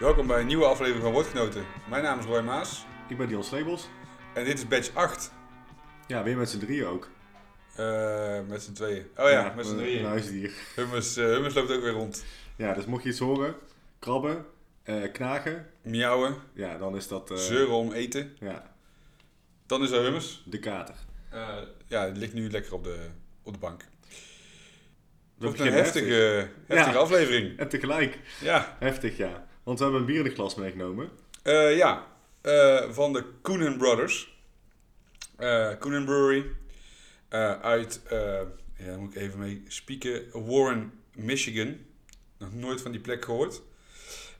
Welkom bij een nieuwe aflevering van Woordgenoten. Mijn naam is Roy Maas Ik ben Dion Slebels. en dit is badge 8. Ja, weer met z'n drieën ook. Eh, met z'n tweeën. Oh ja, met z'n drieën. Een huisdier. Hummus, eh, Hummus loopt ook weer rond. Ja, dus mocht je iets horen, krabben, eh, knagen, Miauwen, ja, dan is dat eh, zeuren om eten. ja, Dan is er Hummus. de kater. Ja, die ligt nu lekker op de, op de bank. We Wordt een heftige, heftige Ja. aflevering. En tegelijk, Ja, heftig ja. Want we hebben een bier in de klas meegenomen. Eh, ja. Eh, van de Coonan Brothers. Eh Coonan Brewery. Uit, ja, moet ik even mee spieken, Warren, Michigan. Nog nooit van die plek gehoord.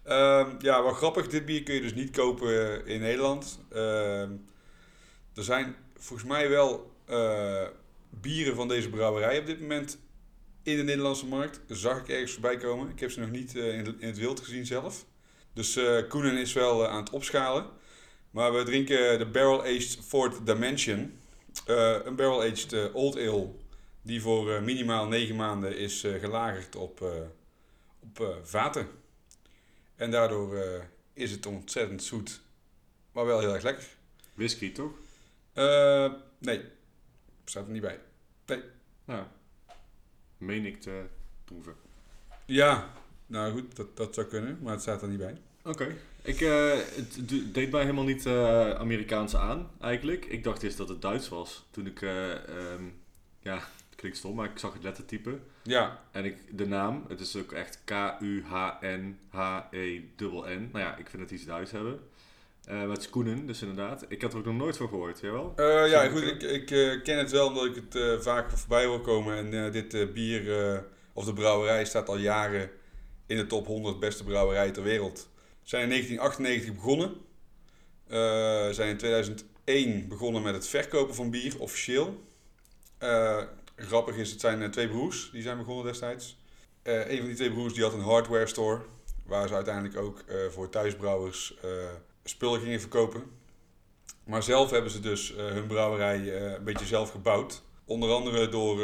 Ehm, ja, wel grappig. Dit bier kun je dus niet kopen in Nederland. Ehm, er zijn volgens mij wel bieren van deze brouwerij op dit moment in de Nederlandse markt. Zag ik ergens voorbij komen. Ik heb ze nog niet in het wild gezien zelf. Dus eh Koenen is wel eh, aan het opschalen. Maar we drinken de Barrel Aged Fourth Dimension. Eh, een Barrel Aged Old Ale. Die voor minimaal 9 maanden is gelagerd op, op vaten. En daardoor is het ontzettend zoet. Maar wel heel erg lekker. Whisky, toch? Eh, nee, staat er niet bij. Nou, meen ik te proeven. Ja, nou goed, dat, dat zou kunnen. Maar het staat er niet bij. Oké. Ik, eh, het deed mij helemaal niet eh, Amerikaans aan, eigenlijk. Ik dacht eerst dat het Duits was. Toen ik, eh, ehm, ja, het klinkt stom, maar ik zag het lettertype. Ja, En ik, de naam, het is ook echt K-U-H-N-H-E-N-N. Nou ja, ik vind het iets Duits hebben. Met Skoenen, dus inderdaad. Ik had er ook nog nooit van gehoord, jawel? Eh, ja, goed, ik, ik ken het wel omdat ik het vaak voorbij hoor komen. En dit bier, of de brouwerij, staat al jaren in de top 100 beste brouwerijen ter wereld. Zijn in 1998 begonnen. Eh, zijn in 2001 begonnen met het verkopen van bier, officieel. Eh, grappig is, het zijn eh, twee broers die zijn begonnen destijds. Eh, een van die twee broers die had een hardware store. Waar ze uiteindelijk ook voor thuisbrouwers spullen gingen verkopen. Maar zelf hebben ze dus hun brouwerij een beetje zelf gebouwd. Onder andere door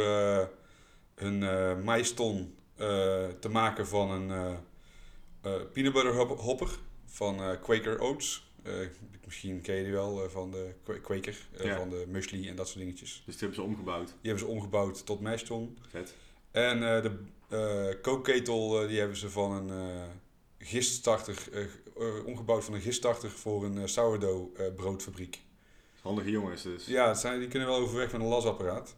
hun maiston te maken van een eh eh, peanut butter hop- hopper van eh, Quaker Oats. Eh, misschien ken je die wel eh, van de Qua- Quaker, eh, Ja. van de muesli en dat soort dingetjes. Dus die hebben ze omgebouwd. Die hebben ze omgebouwd tot maiston. Vet. En eh, de eh kookketel eh, die hebben ze van een eh giststarter, eh, eh, omgebouwd van een giststarter voor een eh, sourdough eh, broodfabriek. Handige jongens dus. Ja, het zijn, die kunnen wel overweg met een lasapparaat.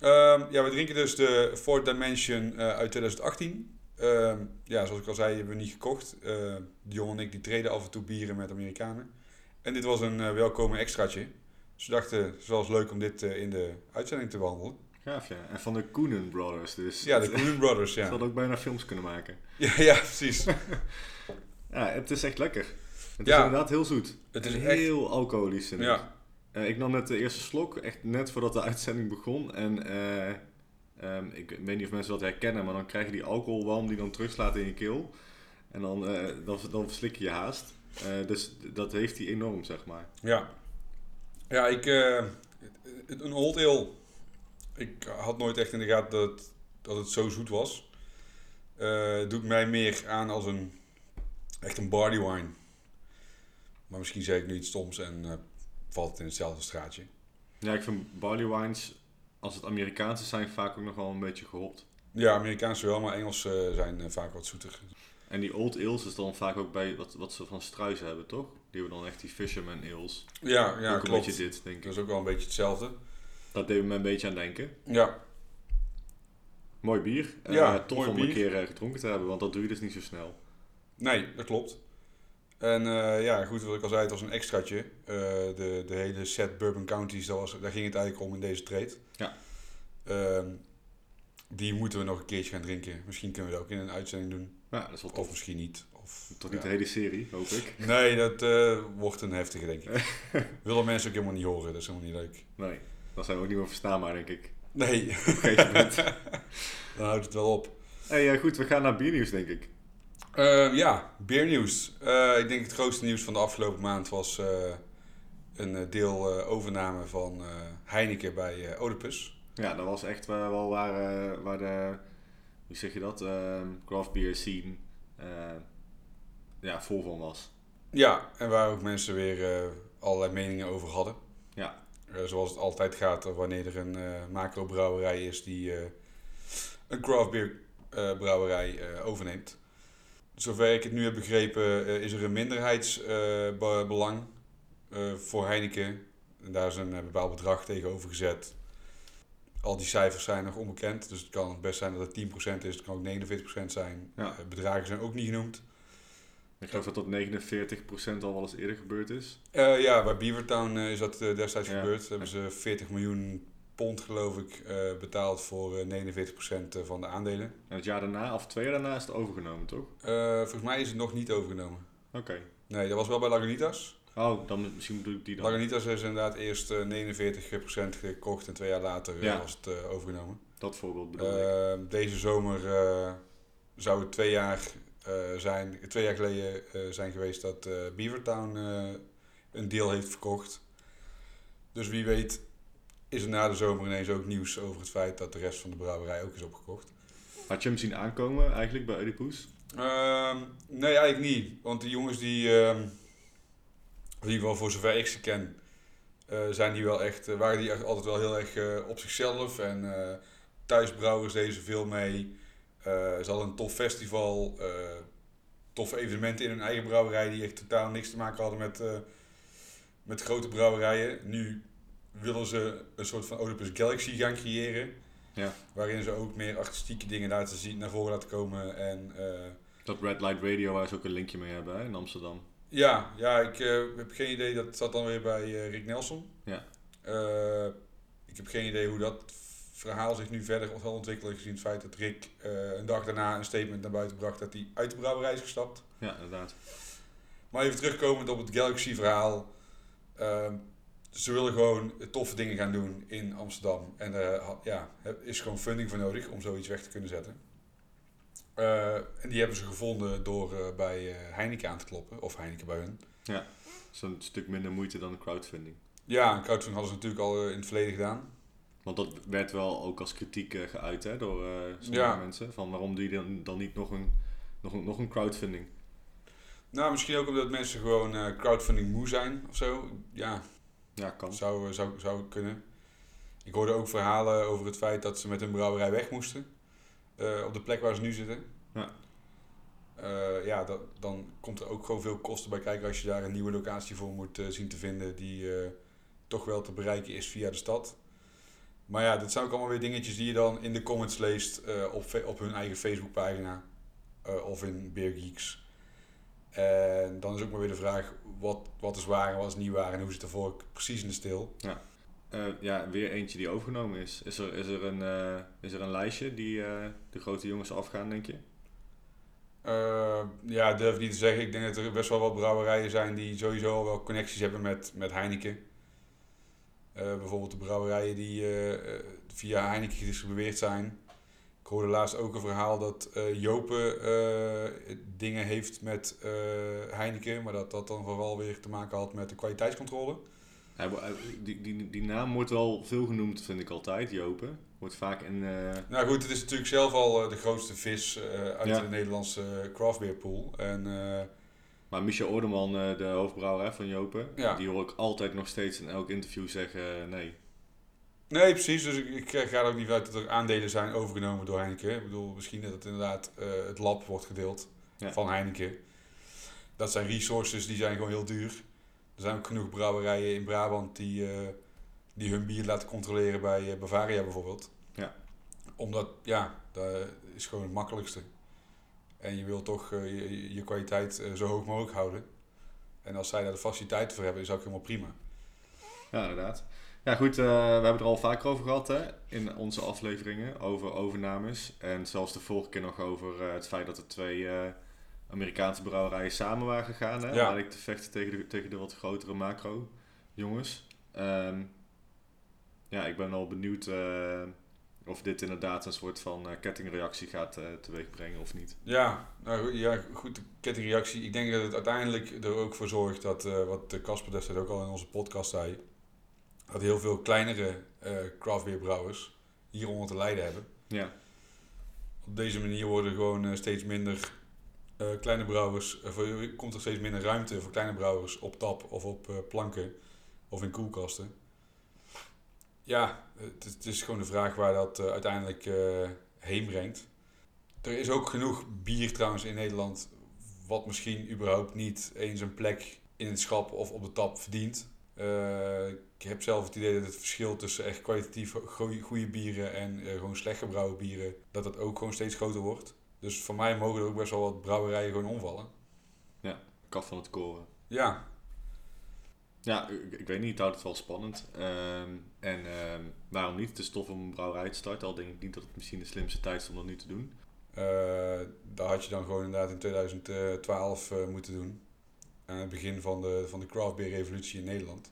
Ehm, ja, we drinken dus de Fourth Dimension eh, uit 2018. Ehm, ja, zoals ik al zei, hebben we niet gekocht. Uh, Dion en ik die treden af en toe bieren met Amerikanen. En dit was een eh, welkome extraatje. Dus we dachten, het is wel eens leuk om dit eh, in de uitzending te behandelen. Gaaf, ja. En van de Koenen Brothers dus. Ja, de Coen Brothers, Ze ja. hadden ook bijna films kunnen maken. ja. Ja, precies. Ja, het is echt lekker. Het Ja. is inderdaad heel zoet. Het is En echt- heel alcoholisch. Ja, Eh, ik nam net de eerste slok, echt net voordat de uitzending begon. En eh, ehm, ik weet niet of mensen dat herkennen, maar dan krijg je die alcoholwalm die dan terugslaat in je keel. En dan, eh, dan, dan verslik je je haast. Dus dat heeft hij enorm, zeg maar. ja. Ja, ik... een old ale. Ik had nooit echt in de gaten dat, dat het zo zoet was. Doet mij meer aan als een... Echt een barley wine. Maar misschien zeg ik nu iets stoms en valt het in hetzelfde straatje. Ja, ik vind barley wines, als het Amerikaanse zijn, vaak ook nog wel een beetje gehopt. Ja, Amerikaanse wel, maar Engelse zijn eh, vaak wat zoeter. En die old ales is dan vaak ook bij wat, wat ze van struisen hebben, toch? Die hebben dan echt die fisherman ales. Ja, ja ook een klopt. beetje dit, denk Dat ik. is ook wel een beetje hetzelfde. Dat deed me een beetje aan denken. Ja, Mooi bier. Eh, Ja, tof mooi om bier. een keer eh, gedronken te hebben, want dat doe je dus niet zo snel. Nee, dat klopt. En eh, ja, goed, wat ik al zei, het was een extraatje. Eh, de, de hele set Bourbon Counties, dat was, daar ging het eigenlijk om in deze trade. Ja. Ehm, die moeten we nog een keertje gaan drinken. Misschien kunnen we dat ook in een uitzending doen. Ja, dat is wel Of misschien niet. Of, Toch niet ja. de hele serie, hoop ik. Nee, dat eh, wordt een heftige, denk ik. Willen mensen ook helemaal niet horen, dat is helemaal niet leuk. Nee, dan zijn we ook niet meer verstaanbaar, denk ik. Nee, Op een gegeven moment. dan houdt het wel op. hey, goed, we gaan naar biernieuws, denk ik. Eh, ja, beernieuws. Eh, ik denk het grootste nieuws van de afgelopen maand was eh, een deel overname van Heineken bij Oedipus. Ja, dat was echt wel waar, waar de, hoe zeg je dat, Ehm craft beer scene, ja, vol van was. Ja, en waar ook mensen weer allerlei meningen over hadden. Ja. Zoals het altijd gaat wanneer er een macro-brouwerij is die een craft beer brouwerij overneemt. Zover ik het nu heb begrepen, eh, is er een minderheidsbelang eh, voor Heineken. En daar is een eh, bepaald bedrag tegenover gezet. Al die cijfers zijn nog onbekend, dus het kan best zijn dat het 10% is, het kan ook 49% zijn. Ja. Eh, bedragen zijn ook niet genoemd. Ik geloof dat dat 49% al wel eens eerder gebeurd is. Eh, ja, bij Beavertown eh, is dat eh, destijds Ja. gebeurd. Hebben ze 40 miljoen pond, geloof ik, eh, betaald voor eh 49% van de aandelen. En het jaar daarna, of twee jaar daarna, is het overgenomen, toch? Eh, volgens mij is het nog niet overgenomen. Oké. Nee, dat was wel bij Lagunitas. Oh, dan misschien bedoel ik die dan. Lagunitas is inderdaad eerst eh 49% gekocht en twee jaar later eh, Ja. was het eh, overgenomen. Dat voorbeeld bedoel ik. Eh, deze zomer eh, zou het twee jaar, eh, zijn, twee jaar geleden eh, zijn geweest dat eh, Beavertown eh, een deel heeft verkocht. Dus wie weet is er na de zomer ineens ook nieuws over het feit dat de rest van de brouwerij ook is opgekocht. Had je hem zien aankomen eigenlijk bij Oedipus? Ehm, nee, eigenlijk niet. Want die jongens die, ehm, in ieder geval voor zover ik ze ken, eh, zijn die wel echt, eh, waren die echt altijd wel heel erg eh, op zichzelf. En thuisbrouwers deden ze veel mee. Ze hadden een tof festival, toffe evenementen in hun eigen brouwerij die echt totaal niks te maken hadden met, met grote brouwerijen. Nu willen ze een soort van Oedipus Galaxy gaan creëren. Ja. Waarin ze ook meer artistieke dingen laten zien, naar voren laten komen. En eh, Dat Red Light Radio waar ze ook een linkje mee hebben hè, in Amsterdam. ja, ja, ik eh, heb geen idee. Dat zat dan weer bij eh, Rick Nelson. Ja. Ik heb geen idee hoe dat verhaal zich nu verder zal ontwikkelen. Gezien het feit dat Rick een dag daarna een statement naar buiten bracht dat hij uit de brouwerij is gestapt. Ja, inderdaad. Maar even terugkomend op het Galaxy verhaal. Ze willen gewoon toffe dingen gaan doen in Amsterdam. En er ha- ja, er is gewoon funding voor nodig om zoiets weg te kunnen zetten. Eh, en die hebben ze gevonden door eh, bij eh, Heineken aan te kloppen. Of Heineken bij hun. Zo'n stuk minder moeite dan crowdfunding. Ja, een crowdfunding hadden ze natuurlijk al eh, in het verleden gedaan. Want dat werd wel ook als kritiek eh, geuit hè, door eh sommige Ja. mensen. Van waarom doe je dan, dan niet nog een, nog, een, nog een crowdfunding? Nou, misschien ook omdat mensen gewoon eh, crowdfunding moe zijn of zo. Ja, Ja, kan. zou, zou, zou kunnen. Ik hoorde ook verhalen over het feit dat ze met hun brouwerij weg moesten. eh, op de plek waar ze nu zitten. Ja. Eh, ja, dat, dan komt er ook gewoon veel kosten bij kijken als je daar een nieuwe locatie voor moet eh, zien te vinden die eh, toch wel te bereiken is via de stad. Maar ja, dit zijn ook allemaal weer dingetjes die je dan in de comments leest eh, op, op hun eigen Facebookpagina eh, of in Beer Geeks. En dan is ook maar weer de vraag, wat, wat is waar en wat is niet waar en hoe zit er voor precies in de stil. Eh, ja, weer eentje die overgenomen is. Is er, is er, een, eh, is er een lijstje die eh, de grote jongens afgaan, denk je? Ja, durf ik niet te zeggen. Ik denk dat er best wel wat brouwerijen zijn die sowieso wel connecties hebben met, met Heineken. Bijvoorbeeld de brouwerijen die via Heineken gedistribueerd zijn. Ik hoorde laatst ook een verhaal dat eh Jopen eh, dingen heeft met eh, Heineken, maar dat dat dan vooral weer te maken had met de kwaliteitscontrole. Die, die, die naam wordt wel veel genoemd, vind ik altijd, Jopen. Wordt vaak in... eh, Nou goed, het is natuurlijk zelf al de grootste vis uit Ja. de Nederlandse craft beer pool. En Maar Michel Ordeman, eh, de hoofdbrouwer hè, van Jopen, Ja. die hoor ik altijd nog steeds in elk interview zeggen nee. Nee, precies. Dus ik, ik ga er ook niet uit dat er aandelen zijn overgenomen door Heineken. Ik bedoel, misschien dat het inderdaad eh, het lab wordt gedeeld Ja. van Heineken. Dat zijn resources die zijn gewoon heel duur. Er zijn ook genoeg brouwerijen in Brabant die, eh, die hun bier laten controleren bij eh, Bavaria bijvoorbeeld. Ja. Omdat, ja, dat is gewoon het makkelijkste. En je wil toch je, je kwaliteit zo hoog mogelijk houden. En als zij daar de faciliteiten voor hebben, is dat ook helemaal prima. Ja, inderdaad. Ja, goed, eh, we hebben het er al vaker over gehad hè, in onze afleveringen over overnames. En zelfs de vorige keer nog over eh, het feit dat er twee eh, Amerikaanse brouwerijen samen waren gegaan. Hè, Ja. om eigenlijk te vechten tegen de, tegen de wat grotere macro jongens. Ehm, ja, ik ben al benieuwd of dit inderdaad een soort van kettingreactie gaat teweegbrengen of niet. Ja, nou, goed, ja, goed, de kettingreactie. Ik denk dat het uiteindelijk er ook voor zorgt dat, wat Casper destijds ook al in onze podcast zei, dat heel veel kleinere eh craft beer brouwers hieronder te lijden hebben. Ja, Op deze manier worden gewoon eh, steeds minder Eh, kleine brouwers, uh, komt er steeds minder ruimte voor kleine brouwers op tap of op uh, planken of in koelkasten. Ja, het, het, is gewoon de vraag waar dat uiteindelijk heen brengt. Er is ook genoeg bier trouwens in Nederland wat misschien überhaupt niet eens een plek in het schap of op de tap verdient. Uh, ik heb zelf het idee dat het verschil tussen echt kwalitatief goede bieren en uh, gewoon slecht gebrouwen bieren, dat dat ook gewoon steeds groter wordt. Dus voor mij mogen er ook best wel wat brouwerijen gewoon omvallen. Ja, kaf van het koren. Ja. Ja, ik, ik weet niet, het houdt het wel spannend. Um, en um, waarom niet? Het is tof om een brouwerij te starten, al denk ik niet dat het misschien de slimste tijd is om dat nu te doen. Uh, daar had je dan gewoon inderdaad in 2012 uh, moeten doen. Aan het begin van de, van de craft beer revolutie in Nederland.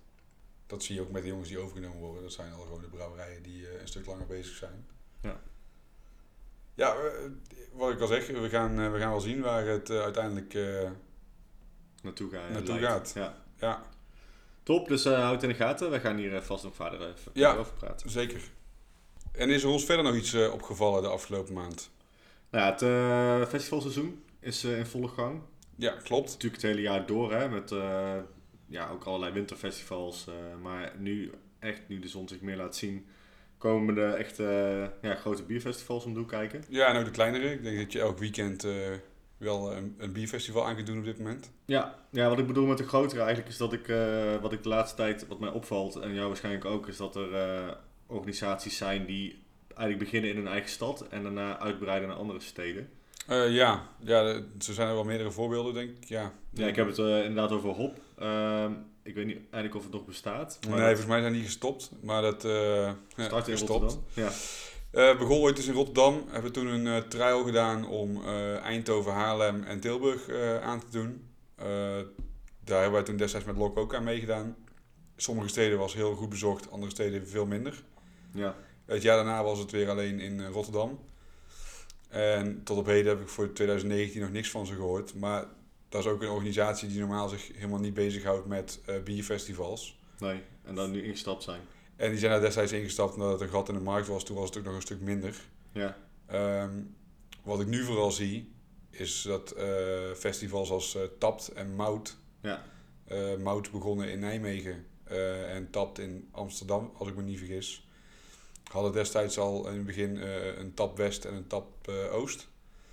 Dat zie je ook met de jongens die overgenomen worden. Dat zijn al gewoon de brouwerijen die uh, een stuk langer bezig zijn. Ja. Ja, wat ik al zeg, we gaan, we gaan wel zien waar het uiteindelijk naartoe, naartoe gaat. Ja. ja. Top, dus houd het in de gaten. We gaan hier vast nog verder even ja, over praten. zeker. En is er ons verder nog iets opgevallen de afgelopen maand? Nou ja, het uh, festivalseizoen is uh, in volle gang. Ja, klopt. Natuurlijk het hele jaar door, hè, met uh, ja, ook allerlei winterfestivals. maar nu, echt, nu de zon zich meer laat zien, komen de echt ja, grote bierfestivals om de hoek kijken. Ja, en ook de kleinere. Ik denk dat je elk weekend wel een, een, bierfestival aan kunt doen op dit moment. Ja, ja, wat ik bedoel met de grotere eigenlijk is dat ik, wat ik de laatste tijd, wat mij opvalt, en jou waarschijnlijk ook, is dat er organisaties zijn die eigenlijk beginnen in hun eigen stad en daarna uitbreiden naar andere steden. Uh, ja, ja, er zijn er wel meerdere voorbeelden, denk ik. Ja, ja ik heb het inderdaad over Hop. Uh, ik weet niet eigenlijk of het nog bestaat. nee, volgens mij zijn die gestopt. Maar dat uh, start in Rotterdam. Ja. begon ooit eens in Rotterdam. Hebben toen een trial gedaan om Eindhoven, Haarlem en Tilburg aan te doen. daar hebben wij toen destijds met Lok ook aan meegedaan. Sommige steden was heel goed bezocht, andere steden veel minder. Ja. Het jaar daarna was het weer alleen in eh, Rotterdam. En tot op heden heb ik voor 2019 nog niks van ze gehoord. Maar dat is ook een organisatie die normaal zich helemaal niet bezighoudt met uh, bierfestivals. Nee, en dan nu ingestapt zijn. En die zijn daar destijds ingestapt omdat het een gat in de markt was. Toen was het ook nog een stuk minder. Ja. Um, wat ik nu vooral zie, is dat uh, festivals als uh, Tapt en Mout... Ja. Mout begonnen in Nijmegen en Tapt in Amsterdam, als ik me niet vergis hadden destijds al in het begin een tap West en een tap Oost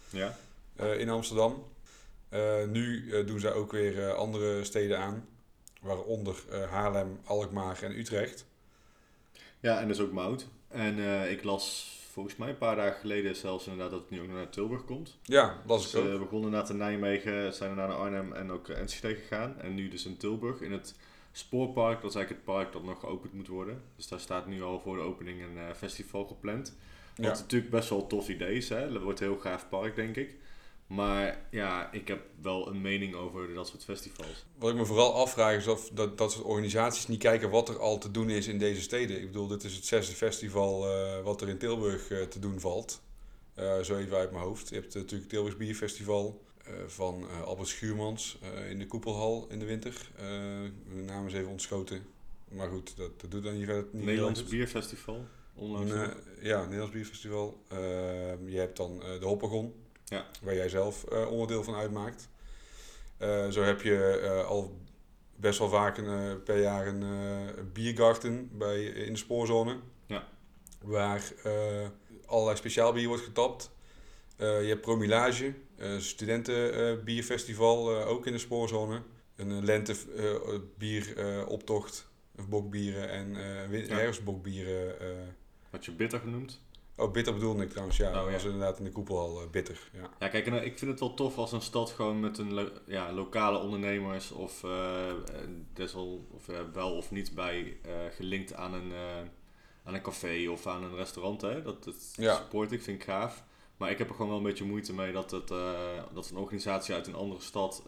ja. In Amsterdam. Nu doen zij ook weer andere steden aan, waaronder Haarlem, Alkmaar en Utrecht. Ja, en dus ook Mout. En ik las volgens mij een paar dagen geleden zelfs inderdaad dat het nu ook naar Tilburg komt. Ja, las dus, ik ook. We begonnen inderdaad in Nijmegen, zijn we naar Arnhem en ook Enschede gegaan. En nu dus in Tilburg in het Spoorpark, dat is eigenlijk het park dat nog geopend moet worden. Dus daar staat nu al voor de opening een uh, festival gepland. Wat ja. natuurlijk best wel een tof idee is. Hè? Dat wordt een heel gaaf park, denk ik. Maar ja, ik heb wel een mening over dat soort festivals. Wat ik me vooral afvraag is of dat, dat soort organisaties niet kijken wat er al te doen is in deze steden. Ik bedoel, dit is het zesde festival uh, wat er in Tilburg uh, te doen valt. zo even uit mijn hoofd. Je hebt natuurlijk het Tilburgs Bierfestival. Eh, van Albert Schuurmans in de Koepelhal in de winter. de naam is even ontschoten. Maar goed, dat, dat doet dan niet verder. Niet Nederlands Bierfestival. Onlangs ja, Nederlands Bierfestival. Ehm, je hebt dan de Hoppagon, ja. waar jij zelf onderdeel van uitmaakt. zo heb je al best wel vaak een, per jaar een, biergarten bij, in de spoorzone. Ja. Waar allerlei speciaal bier wordt getapt. je hebt promilage, studentenbierfestival ook in de spoorzone. Een lente bieroptocht, bokbieren en uh, herfstbokbieren. Had je bitter genoemd? Oh, bitter bedoelde ik trouwens, ja. Oh, dat was inderdaad in de koepel al bitter. Ja, ja kijk, en, ik vind het wel tof als een stad gewoon met een lo ja, lokale ondernemers of, desal, of wel of niet bij gelinkt aan een, aan een café of aan een restaurant. Hè? Dat, dat ja. support ik, vind ik gaaf. Maar ik heb er gewoon wel een beetje moeite mee dat, het, dat een organisatie uit een andere stad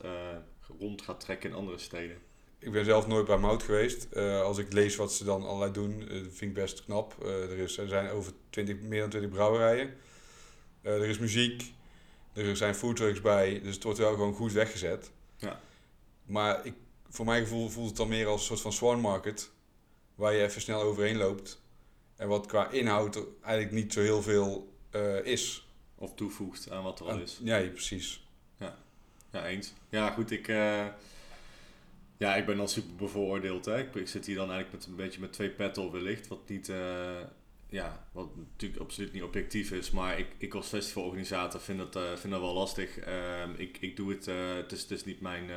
rond gaat trekken in andere steden. Ik ben zelf nooit bij Mout geweest. Uh, als ik lees wat ze dan allerlei doen, vind ik best knap. er, is, er zijn over 20, meer dan 20 brouwerijen. er is muziek. Er zijn foodtrucks bij. Dus het wordt wel gewoon goed weggezet. Ja. Maar ik, voor mijn gevoel voelt het dan meer als een soort van swan market. Waar je even snel overheen loopt. En wat qua inhoud eigenlijk niet zo heel veel is of toevoegt aan wat er al is. Ja, precies. Ja. Ja, eens. Ja, goed, ik, eh, ja, ik ben dan super bevooroordeeld. Hè. Ik, ik zit hier dan eigenlijk met een beetje met twee petten op wellicht, wat niet, eh, ja, wat natuurlijk absoluut niet objectief is, maar ik, ik als festivalorganisator vind dat, eh, vind dat wel lastig. Ehm, ik, ik doe het, eh, het, is, het is niet mijn,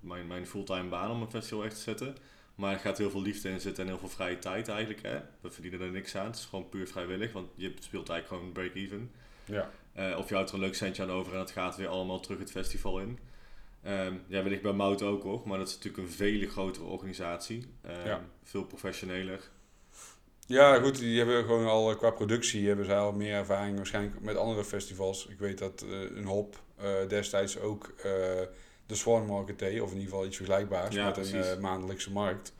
mijn, mijn fulltime baan om een festival echt te zetten. Maar er gaat heel veel liefde in zitten en heel veel vrije tijd eigenlijk. Hè. We verdienen er niks aan. Het is gewoon puur vrijwillig, want je speelt eigenlijk gewoon break-even. Ja. Of je houdt er een leuk centje aan over en het gaat weer allemaal terug het festival in. Ehm ja, wellicht bij Mout ook hoor, maar dat is natuurlijk een veel grotere organisatie. Ehm, Ja. Veel professioneler. Ja, goed, die hebben gewoon al eh, qua productie hebben zij al meer ervaring waarschijnlijk met andere festivals. Ik weet dat eh, een hop eh, destijds ook de Swan Market deed, of in ieder geval iets vergelijkbaars Ja, met een precies. maandelijkse markt.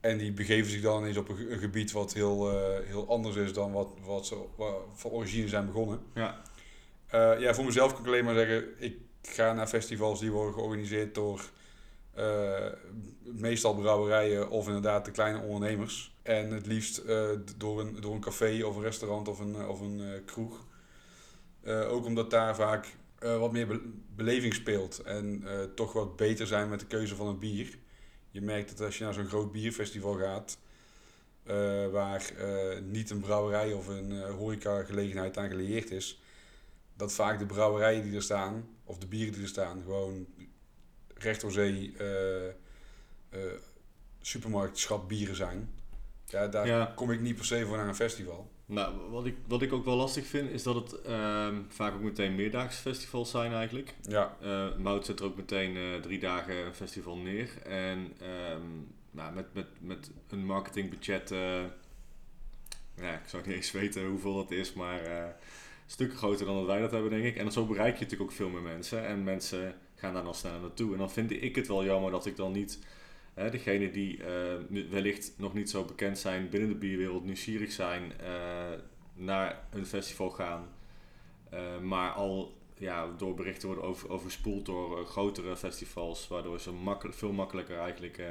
En die begeven zich dan ineens op een, ge- een gebied wat heel, heel anders is dan wat, wat ze van origine zijn begonnen. Ja, ja, voor mezelf kan ik alleen maar zeggen, ik ga naar festivals die worden georganiseerd door eh, meestal brouwerijen of inderdaad de kleine ondernemers. En het liefst eh, door, een, door een café of een restaurant of een, eh, of een kroeg. Ook omdat daar vaak wat meer be- beleving speelt en toch wat beter zijn met de keuze van het bier. Je merkt dat als je naar zo'n groot bierfestival gaat, waar niet een brouwerij of een eh horecagelegenheid aan gelieerd is, dat vaak de brouwerijen die er staan, of de bieren die er staan, gewoon recht door zee eh eh, supermarktschap bieren zijn. Ja, daar Ja. kom ik niet per se voor naar een festival. nou, wat ik, wat ik ook wel lastig vind is dat het ehm, vaak ook meteen meerdaagse festivals zijn eigenlijk. Ja, Eh Mout zet er ook meteen drie dagen een festival neer. En ehm, nou, met, met, met een marketingbudget, ja, ik zou niet eens weten hoeveel dat is, maar stukken groter dan dat wij dat hebben, denk ik. En zo bereik je natuurlijk ook veel meer mensen. En mensen gaan daar dan sneller naartoe. En dan vind ik het wel jammer dat ik dan niet, hè, degene die eh, wellicht nog niet zo bekend zijn binnen de bierwereld, nieuwsgierig zijn, eh, naar een festival gaan. Eh, maar al ja, door berichten worden over, overspoeld door grotere festivals, waardoor ze veel makkelijker eigenlijk.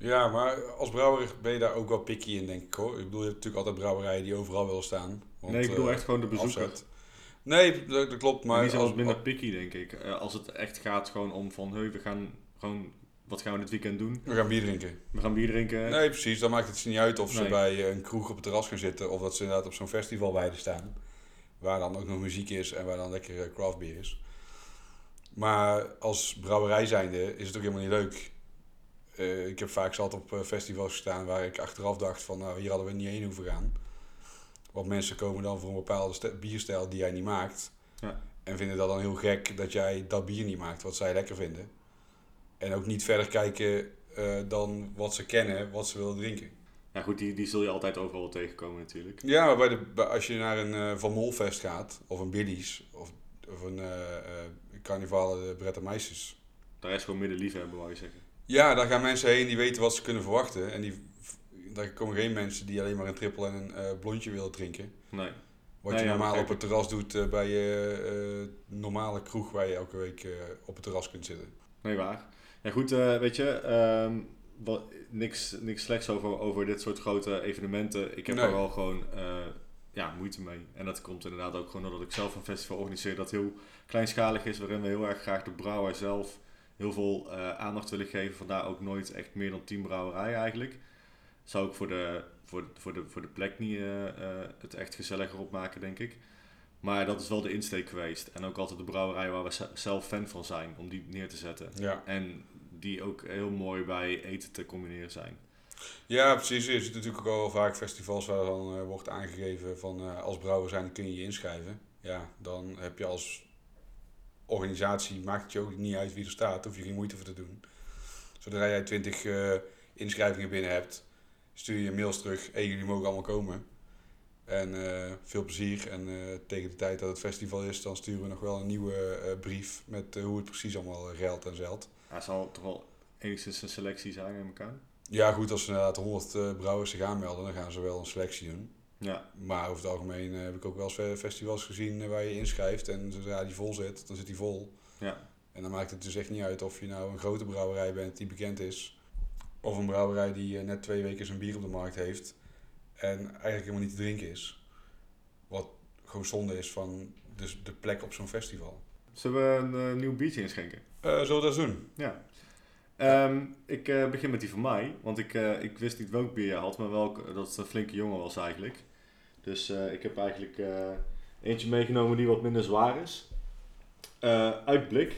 Ja, maar als brouwer ben je daar ook wel picky in, denk ik hoor. Ik bedoel, je hebt natuurlijk altijd brouwerijen die overal willen staan. want, nee, ik bedoel eh, echt gewoon de bezoeker. afzet. Nee, dat, dat klopt. Maar die zijn als, minder picky, denk ik. Eh, als het echt gaat gewoon om van, hey, we gaan gewoon, wat gaan we dit weekend doen? we gaan bier drinken. We gaan bier drinken. Nee, precies. Dan maakt het ze niet uit of ze bij eh, een kroeg op het terras gaan zitten of dat ze inderdaad op zo'n festivalweide staan. Waar dan ook nog muziek is en waar dan lekker eh, craftbeer is. Maar als brouwerij zijnde is het ook helemaal niet leuk. Eh, ik heb vaak zat op eh, festivals gestaan waar ik achteraf dacht van nou hier hadden we niet heen hoeven gaan. Want mensen komen dan voor een bepaalde bierstijl die jij niet maakt. Ja. En vinden dat dan heel gek dat jij dat bier niet maakt wat zij lekker vinden. En ook niet verder kijken eh, dan wat ze kennen, wat ze willen drinken. Ja, goed, die, die zul je altijd overal tegenkomen natuurlijk. Ja, maar bij de, bij- als je naar een eh, Van Molfest gaat, of een Billy's, of, of een eh Carnivale de Bret Meisters. Daar is gewoon midden liefhebben, wou je zeggen. Ja, daar gaan mensen heen die weten wat ze kunnen verwachten. En die, daar komen geen mensen die alleen maar een trippel en een eh, blondje willen drinken. Nee. Wat Nee, je ja, normaal op het terras doet eh, bij je eh, normale kroeg waar je elke week op het terras kunt zitten. Nee, waar. Ja, goed, weet je, ehm, wat, niks, niks slechts over, over dit soort grote evenementen. Ik heb Nee. er wel gewoon ja, moeite mee. En dat komt inderdaad ook gewoon doordat ik zelf een festival organiseer dat heel kleinschalig is, waarin we heel erg graag de brouwer zelf heel veel eh, aandacht willen geven. Vandaar ook nooit echt meer dan 10 brouwerijen eigenlijk. Zou ik voor de, voor, voor de, voor de plek niet eh, eh, het echt gezelliger opmaken, denk ik. Maar dat is wel de insteek geweest. En ook altijd de brouwerij waar we ze- zelf fan van zijn, om die neer te zetten. Ja, En die ook heel mooi bij eten te combineren zijn. ja precies. Er zitten natuurlijk ook al wel vaak festivals waar dan wordt aangegeven van als brouwer zijn kun je je inschrijven. Ja, dan heb je als organisatie, maakt het je ook niet uit wie er staat, hoef je geen moeite voor te doen. Zodra jij 20 eh, inschrijvingen binnen hebt, stuur je mails terug. Hé, jullie mogen allemaal komen. En eh, veel plezier. En eh, tegen de tijd dat het festival is, dan sturen we nog wel een nieuwe brief met hoe het precies allemaal geldt en zeilt. Hij zal toch wel enigszins een selectie zijn in elkaar. Ja, goed, als ze inderdaad 100 eh, brouwers zich aanmelden, dan gaan ze wel een selectie doen. Ja, Maar over het algemeen eh, heb ik ook wel eens fe- festivals gezien eh, waar je inschrijft en zodra die vol zit, dan zit die vol. ja. En dan maakt het dus echt niet uit of je nou een grote brouwerij bent die bekend is, of een brouwerij die eh, net twee weken zijn bier op de markt heeft en eigenlijk helemaal niet te drinken is. Wat gewoon zonde is van dus de plek op zo'n festival. Zullen we een nieuw biertje inschenken? Eh, zullen we dat doen? Ja. Ehm, ik begin met die van mij, want ik, ik wist niet welk bier je had, maar welk dat het een flinke jongen was eigenlijk. Dus eh, ik heb eigenlijk eh, eentje meegenomen die wat minder zwaar is. Eh, uit blik.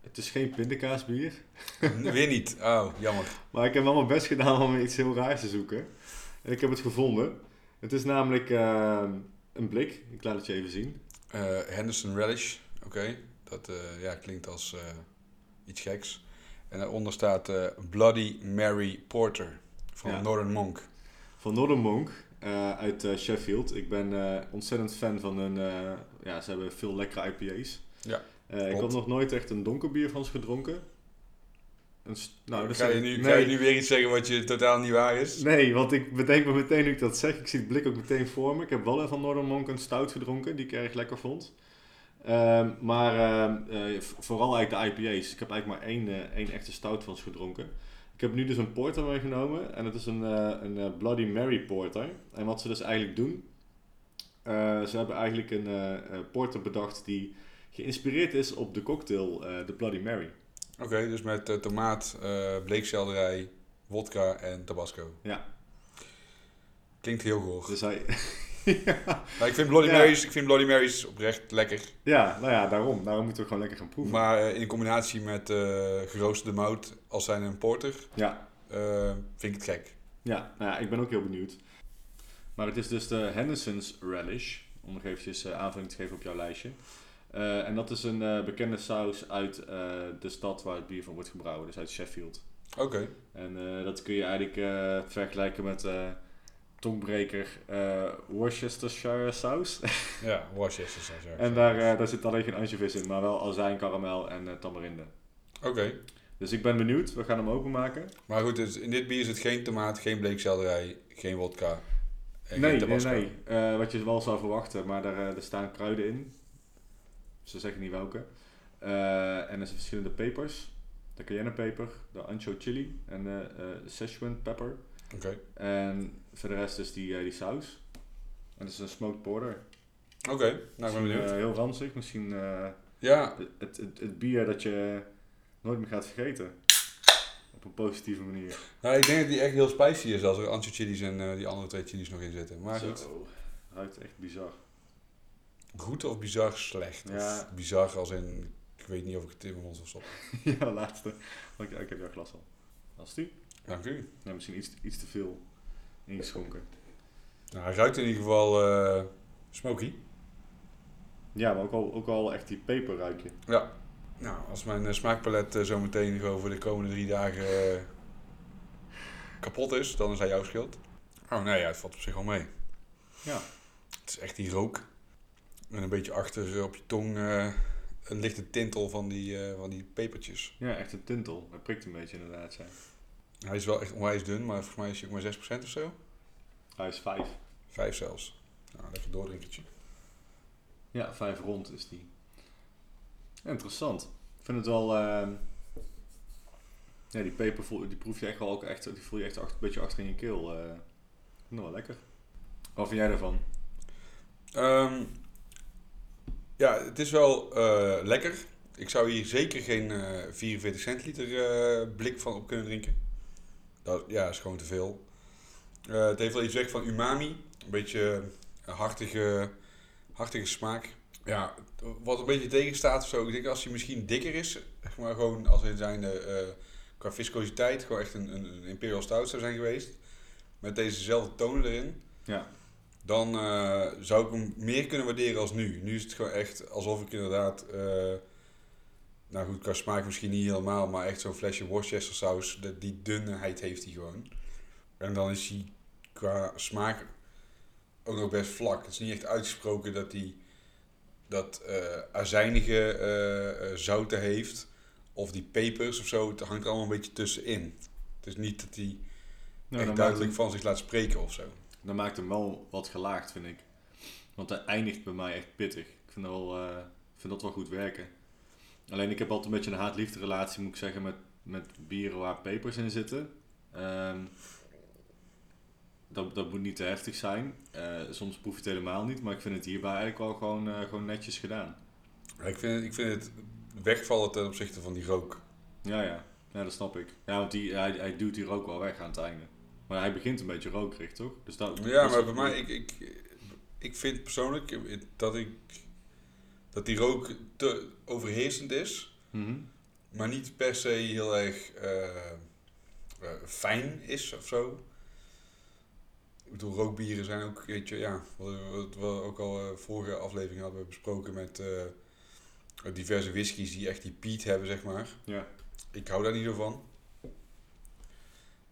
Het is geen pindakaasbier, Weer niet. Oh, jammer. maar ik heb wel mijn best gedaan om iets heel raars te zoeken. En ik heb het gevonden. Het is namelijk een blik. Ik laat het je even zien. Henderson Relish. Oké. Dat ja, klinkt als iets geks. En daaronder staat Bloody Mary Porter van Ja. Northern Monk. Van Northern Monk eh, uit eh, Sheffield. Ik ben eh, ontzettend fan van hun. ja, ze hebben veel lekkere IPA's. Ja, ik had nog nooit echt een donker bier van ze gedronken. Een nou, dat ga, je nu, nee, ga je nu weer iets zeggen wat je totaal niet waar is? Nee, want ik bedenk me meteen nu ik dat zeg. Ik zie het blik ook meteen voor me. Ik heb wel van Northern Monk een stout gedronken, die ik erg lekker vond. Ehm, maar ehm, eh, vooral eigenlijk de IPA's. Ik heb eigenlijk maar één, één echte stout van ze gedronken. Ik heb nu dus een porter meegenomen. En het is een, eh, een eh, Bloody Mary porter. En wat ze dus eigenlijk doen... eh, ze hebben eigenlijk een porter bedacht die geïnspireerd is op de cocktail de Bloody Mary. Oké, dus met tomaat, bleekselderij, wodka en tabasco. Ja. Klinkt heel goor. Dus hij... Maar ik vind Bloody Ja. Marys, ik vind Bloody Marys oprecht lekker. ja, nou ja, daarom. Daarom moeten we gewoon lekker gaan proeven. Maar eh, in combinatie met eh geroosterde mout als zijn een porter, Ja, eh, vind ik het gek. Ja, nou ja, ik ben ook heel benieuwd. Maar het is dus de Henderson's Relish, om nog eventjes aanvulling te geven op jouw lijstje. En dat is een bekende saus uit de stad waar het bier van wordt gebrouwen, dus uit Sheffield. Oké, En dat kun je eigenlijk vergelijken met tongbreker eh, Worcestershire saus. ja, Worcester zou ik zeggen. en daar, eh, daar zit alleen geen anchovies in, maar wel azijn, karamel en eh, tamarinde. Oké, Dus ik ben benieuwd, we gaan hem openmaken. maar goed, dus in dit bier zit geen tomaat, geen bleekselderij, geen wodka en nee, geen nee, nee. Wat je wel zou verwachten, maar daar, er staan kruiden in. Ze zeggen niet welke. En er zijn verschillende pepers. De cayennepeper, de ancho chili en de Szechuan pepper. Oké, En voor de rest is die, eh, die saus. En dat is een smoked porter. oké, nou ik ben benieuwd. eh, heel ranzig, misschien eh, ja, het, het, het bier dat je nooit meer gaat vergeten. Op een positieve manier. nou, ik denk dat die echt heel spicy is als er ancho chilies en die andere twee chilies nog in zitten. Maar goed, Zo, ruikt echt bizar. goed of bizar slecht? Ja. Of bizar als in, ik weet niet of ik het in mijn mond wil stoppen. ja, laatste. Ik, ik heb jouw glas al. Als die? Dank u. Ja, misschien iets, iets te veel ingeschonken. Nou, hij ruikt in ieder geval eh, smoky. Ja, maar ook al, ook al echt die peper ruik je. Ja. Nou, als mijn eh, smaakpalet eh, zo meteen gewoon voor de komende drie dagen kapot is, dan is hij jouw schuld. Oh nee, ja, het valt op zich wel mee. Ja. Het is echt die rook. En een beetje achter op je tong een lichte tintel van die, van die pepertjes. Ja, echt een tintel. Hij prikt een beetje inderdaad. Ja. Hij is wel echt onwijs dun, maar volgens mij is hij ook maar 6% of zo. Hij is vijf. 5 zelfs. Nou, lekker doordrinkertje. Ja, vijf rond is die. Interessant. Ik vind het wel... ehm, ja, die peper voel, die proef je echt wel ook echt... Die voel je echt achter, een beetje achter in je keel. eh. Ik vind het wel lekker. Wat vind jij daarvan? Ehm, ja, het is wel eh, lekker. Ik zou hier zeker geen eh 44 centiliter eh, blik van op kunnen drinken. Dat ja, is gewoon te veel. Eh, het heeft wel iets weg van umami. Een beetje een hartige, hartige smaak. Ja, wat een beetje tegenstaat of zo. Ik denk als hij misschien dikker is, maar gewoon als in zijn eh qua viscositeit, gewoon echt een, een, een Imperial Stout zou zijn geweest. Met dezezelfde tonen erin Ja. dan eh, zou ik hem meer kunnen waarderen als nu. Nu is het gewoon echt alsof ik inderdaad, nou goed, qua smaak misschien niet helemaal, maar echt zo'n flesje Worcester saus, de, die dunheid heeft hij gewoon. En dan is hij qua smaak ook nog best vlak. Het is niet echt uitgesproken dat hij dat eh azijnige eh, eh, zouten heeft, of die pepers of zo. Het hangt er allemaal een beetje tussenin. Het is niet dat hij Nou, echt duidelijk van zich laat spreken of zo. dan maakt hem wel wat gelaagd, vind ik. Want hij eindigt bij mij echt pittig. Ik vind dat wel, ik vind dat wel goed werken. Alleen ik heb altijd een beetje een haat-liefde relatie, moet ik zeggen, met, met bieren waar pepers in zitten. Ehm, dat, dat moet niet te heftig zijn. Eh, soms proef je het helemaal niet, maar ik vind het hierbij eigenlijk wel gewoon, eh, gewoon netjes gedaan. Ik vind, ik vind het wegvallen ten opzichte van die rook. Ja, ja. Ja, dat snap ik. Ja, want die, hij, hij duwt die rook wel weg aan het einde. Maar hij begint een beetje rokerig, toch? Dus dat, Ja, dat is maar bij mij, ik, ik, ik vind persoonlijk dat ik dat die rook te overheersend is, Mhm. maar niet per se heel erg eh, eh, fijn is of zo. Ik bedoel, rookbieren zijn ook, weet je, ja, wat, wat we ook al eh, vorige aflevering hadden besproken met diverse whiskies die echt die peat hebben, zeg maar. Ja. Ik hou daar niet zo van.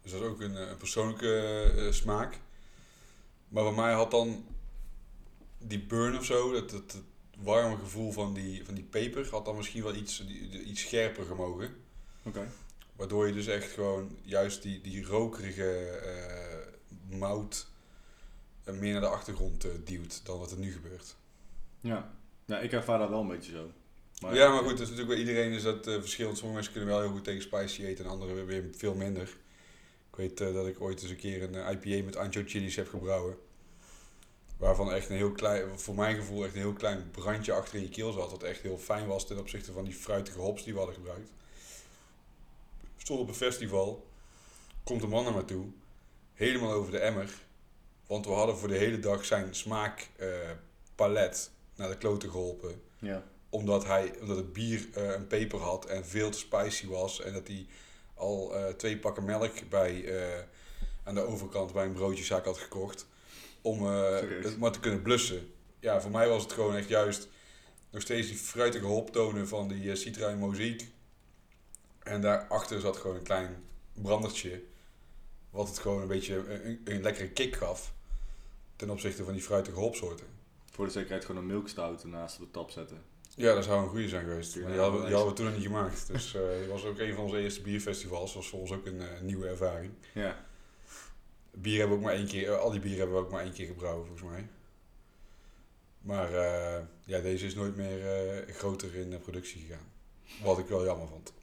Dus dat is ook een, een persoonlijke smaak. Maar bij mij had dan die burn of zo, dat, dat, het warme gevoel van die, van die peper, had dan misschien wel iets, die- iets scherper gemogen. Oké. Waardoor je dus echt gewoon juist die, die rokerige eh, mout eh, meer naar de achtergrond eh, duwt dan wat er nu gebeurt. Ja. ja, ik ervaar dat wel een beetje zo. ja, maar goed, dat is natuurlijk bij iedereen is dat eh, verschillend. Sommige mensen kunnen wel heel goed tegen spicy eten en anderen weer veel minder. Ik weet dat ik ooit eens een keer een IPA met ancho chilies heb gebrouwen. Waarvan echt een heel klein, voor mijn gevoel echt een heel klein brandje achter in je keel zat. Wat echt heel fijn was ten opzichte van die fruitige hops die we hadden gebruikt. Stond op een festival. Komt een man naar me toe. Helemaal over de emmer. Want we hadden voor de hele dag zijn smaakpalet naar de kloten geholpen Ja. omdat, hij, omdat het bier eh, een peper had en veel te spicy was. En dat hij al eh, twee pakken melk bij, eh, aan de overkant bij een broodjeszaak had gekocht. Om eh, het maar te kunnen blussen. Ja, voor mij was het gewoon echt juist nog steeds die fruitige hoptonen van die uh, Citra en daarachter zat gewoon een klein brandertje. Wat het gewoon een beetje een, een lekkere kick gaf. Ten opzichte van die fruitige hopsoorten. Voor de zekerheid gewoon een milkstout naast de tap zetten. Ja, dat zou een goede zijn geweest. Maar die, hadden, we- die wel hadden we toen nog niet gemaakt. Dus eh het was ook een van onze eerste bierfestivals. Dat was voor ons ook een nieuwe ervaring. Ja. Bier hebben we ook maar één keer, eh, al die bieren hebben we ook maar één keer gebrouwen volgens mij. Maar eh, ja, deze is nooit meer eh, groter in de productie gegaan. Wat ik wel jammer vond.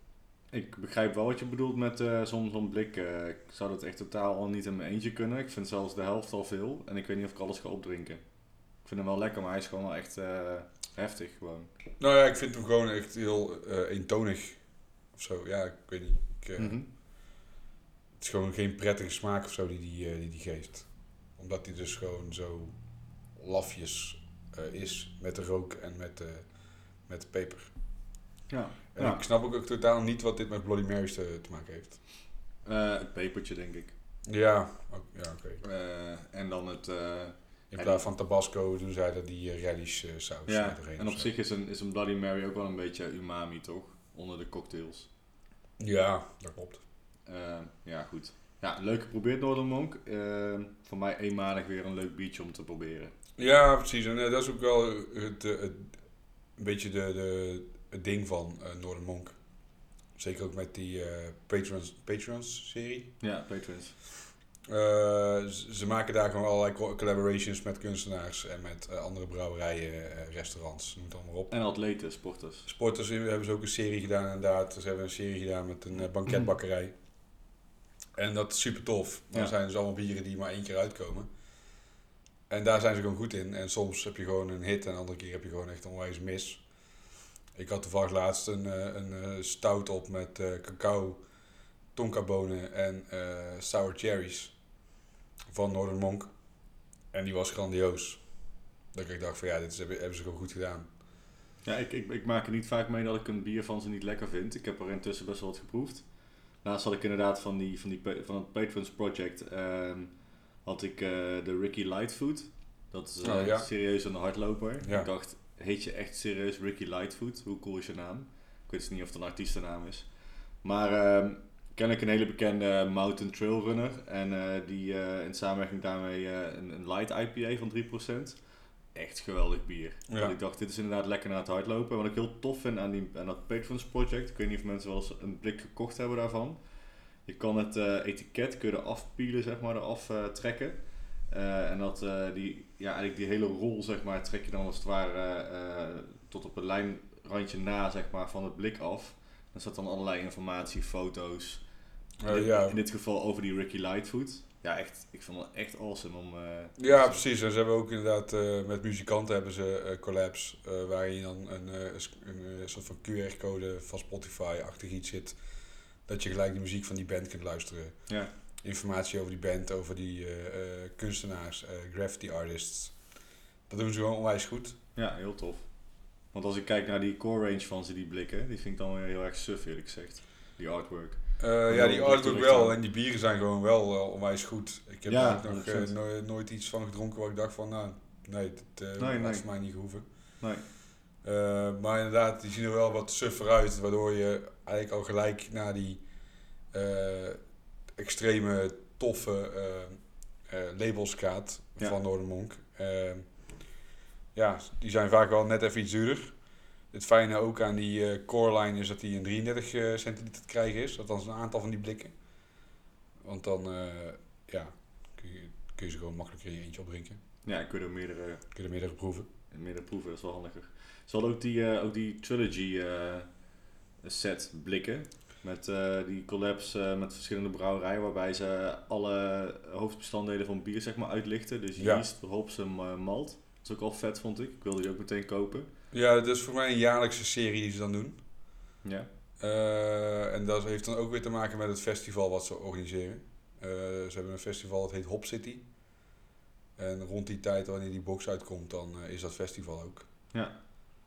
Ik begrijp wel wat je bedoelt met eh, zo'n zo'n blik. ik zou dat echt totaal al niet in mijn eentje kunnen. Ik vind zelfs de helft al veel. En ik weet niet of ik alles ga opdrinken. Ik vind hem wel lekker, maar hij is gewoon wel echt heftig gewoon. Nou ja, ik vind hem gewoon echt heel eentonig. Of zo, ja, ik weet niet. Ik, Mhm. Is gewoon geen prettige smaak of zo die die, eh, die, die geeft. Omdat hij dus gewoon zo lafjes eh, is met de rook en met de, met de peper. Ja. En Ja. ik snap ook, ook totaal niet wat dit met Bloody Marys te, te maken heeft. Eh, het pepertje, denk ik. Ja, ook- ja oké. Eh, en dan het... eh, In plaats van tabasco doen zij er die uh, eh, saus ja, en op zich is een, is een Bloody Mary ook wel een beetje umami, toch? Onder de cocktails. Ja, dat klopt. Eh, ja, goed. Ja, leuk geprobeerd Northern Monk. Eh, voor mij eenmalig weer een leuk biertje om te proberen. Ja, precies. En eh, dat is ook wel het, het, een beetje de, de, het ding van Northern Monk. Zeker ook met die Patrons, Patrons serie. Ja, patrons. Ze maken daar gewoon allerlei co- collaborations met kunstenaars en met andere brouwerijen, restaurants, noem het allemaal op. En atleten, sporters. Sporters hebben ze ook een serie gedaan inderdaad. Ze hebben een serie gedaan met een banketbakkerij. En dat is super tof. Dan Ja. zijn dus allemaal bieren die maar één keer uitkomen. En daar zijn ze gewoon goed in. En soms heb je gewoon een hit en de andere keer heb je gewoon echt onwijs mis. Ik had toevallig laatst een, eh, een eh, stout op met eh, cacao, tonkabonen en sour cherries van Northern Monk. En die was grandioos. Dat ik dacht van ja, dit is, hebben, hebben ze gewoon goed gedaan. Ja, ik, ik, ik maak er niet vaak mee dat ik een bier van ze niet lekker vind. Ik heb er intussen best wel wat geproefd. Laatst had ik inderdaad van, die, van, die, van het Patrons Project ehm, had ik eh, de Ricky Lightfoot. Dat is eh, Oh, ja. serieus een hardloper. Ja. Ik dacht, heet je echt serieus Ricky Lightfoot? Hoe cool is je naam? Ik weet dus niet of het een artiestennaam is. Maar ehm ken ik een hele bekende mountain trail runner. En eh, die in samenwerking daarmee een, een light IPA van 3%. Echt geweldig bier. Ja. Want ik dacht, dit is inderdaad lekker naar het hardlopen. Wat ik heel tof vind aan, die, aan dat Patrons Project, ik weet niet of mensen wel eens een blik gekocht hebben daarvan. Je kan het eh, etiket kun je eraf pielen, zeg maar, eraf eh, trekken. Eh, en dat, die, ja, eigenlijk die hele rol, zeg maar, trek je dan als het ware tot op het lijnrandje na, zeg maar, van het blik af. Er staat dan allerlei informatie, foto's. In, ja. in dit geval over die Ricky Lightfoot. ja, echt, ik vond het echt awesome om... eh, Ja, precies. En ze hebben ook inderdaad eh, met muzikanten hebben ze eh, collabs uh, waarin je dan een, uh, een, soort van QR-code van Spotify-achtig iets zit. Dat je gelijk de muziek van die band kunt luisteren. Ja. Informatie over die band, over die uh, kunstenaars, graffiti artists. Dat doen ze gewoon onwijs goed. Ja, heel tof. Want als ik kijk naar die core range van ze, die blikken, die vind ik dan weer heel erg suf eerlijk gezegd. Die artwork. Uh, ja, die artwork wel. En die bieren zijn gewoon wel uh, onwijs goed. Ik heb ja, er nog uh, no nooit iets van gedronken waar ik dacht van, nou, nee, dat nee, nee. voor mij niet gehoeven. Nee. maar inderdaad, die zien er wel wat suffer uit, waardoor je eigenlijk al gelijk naar die extreme, toffe labels gaat Ja. van Northern Monk. ja, die zijn vaak wel net even iets duurder. Het fijne ook aan die uh, core line is dat die in 33 uh, centiliter te krijgen is. Althans een aantal van die blikken. Want dan uh, ja, kun, je, kun je ze gewoon makkelijker in je eentje opdrinken. Ja, kun je er meerdere, kun je er meerdere proeven. Meerdere proeven, dat is wel handiger. Ze hadden ook die, ook die Trilogy set blikken. Met die collabs met verschillende brouwerijen. Waarbij ze alle hoofdbestanddelen van bier zeg maar, uitlichten. Dus Ja. yeast, hops en malt. Dat is ook al vet vond ik. Ik wilde die ook meteen kopen. Ja, dat is voor mij een jaarlijkse serie die ze dan doen. Ja. Uh, en dat heeft dan ook weer te maken met het festival wat ze organiseren. Uh, ze hebben een festival dat heet Hop City. En rond die tijd, wanneer die box uitkomt, dan uh, is dat festival ook. Ja,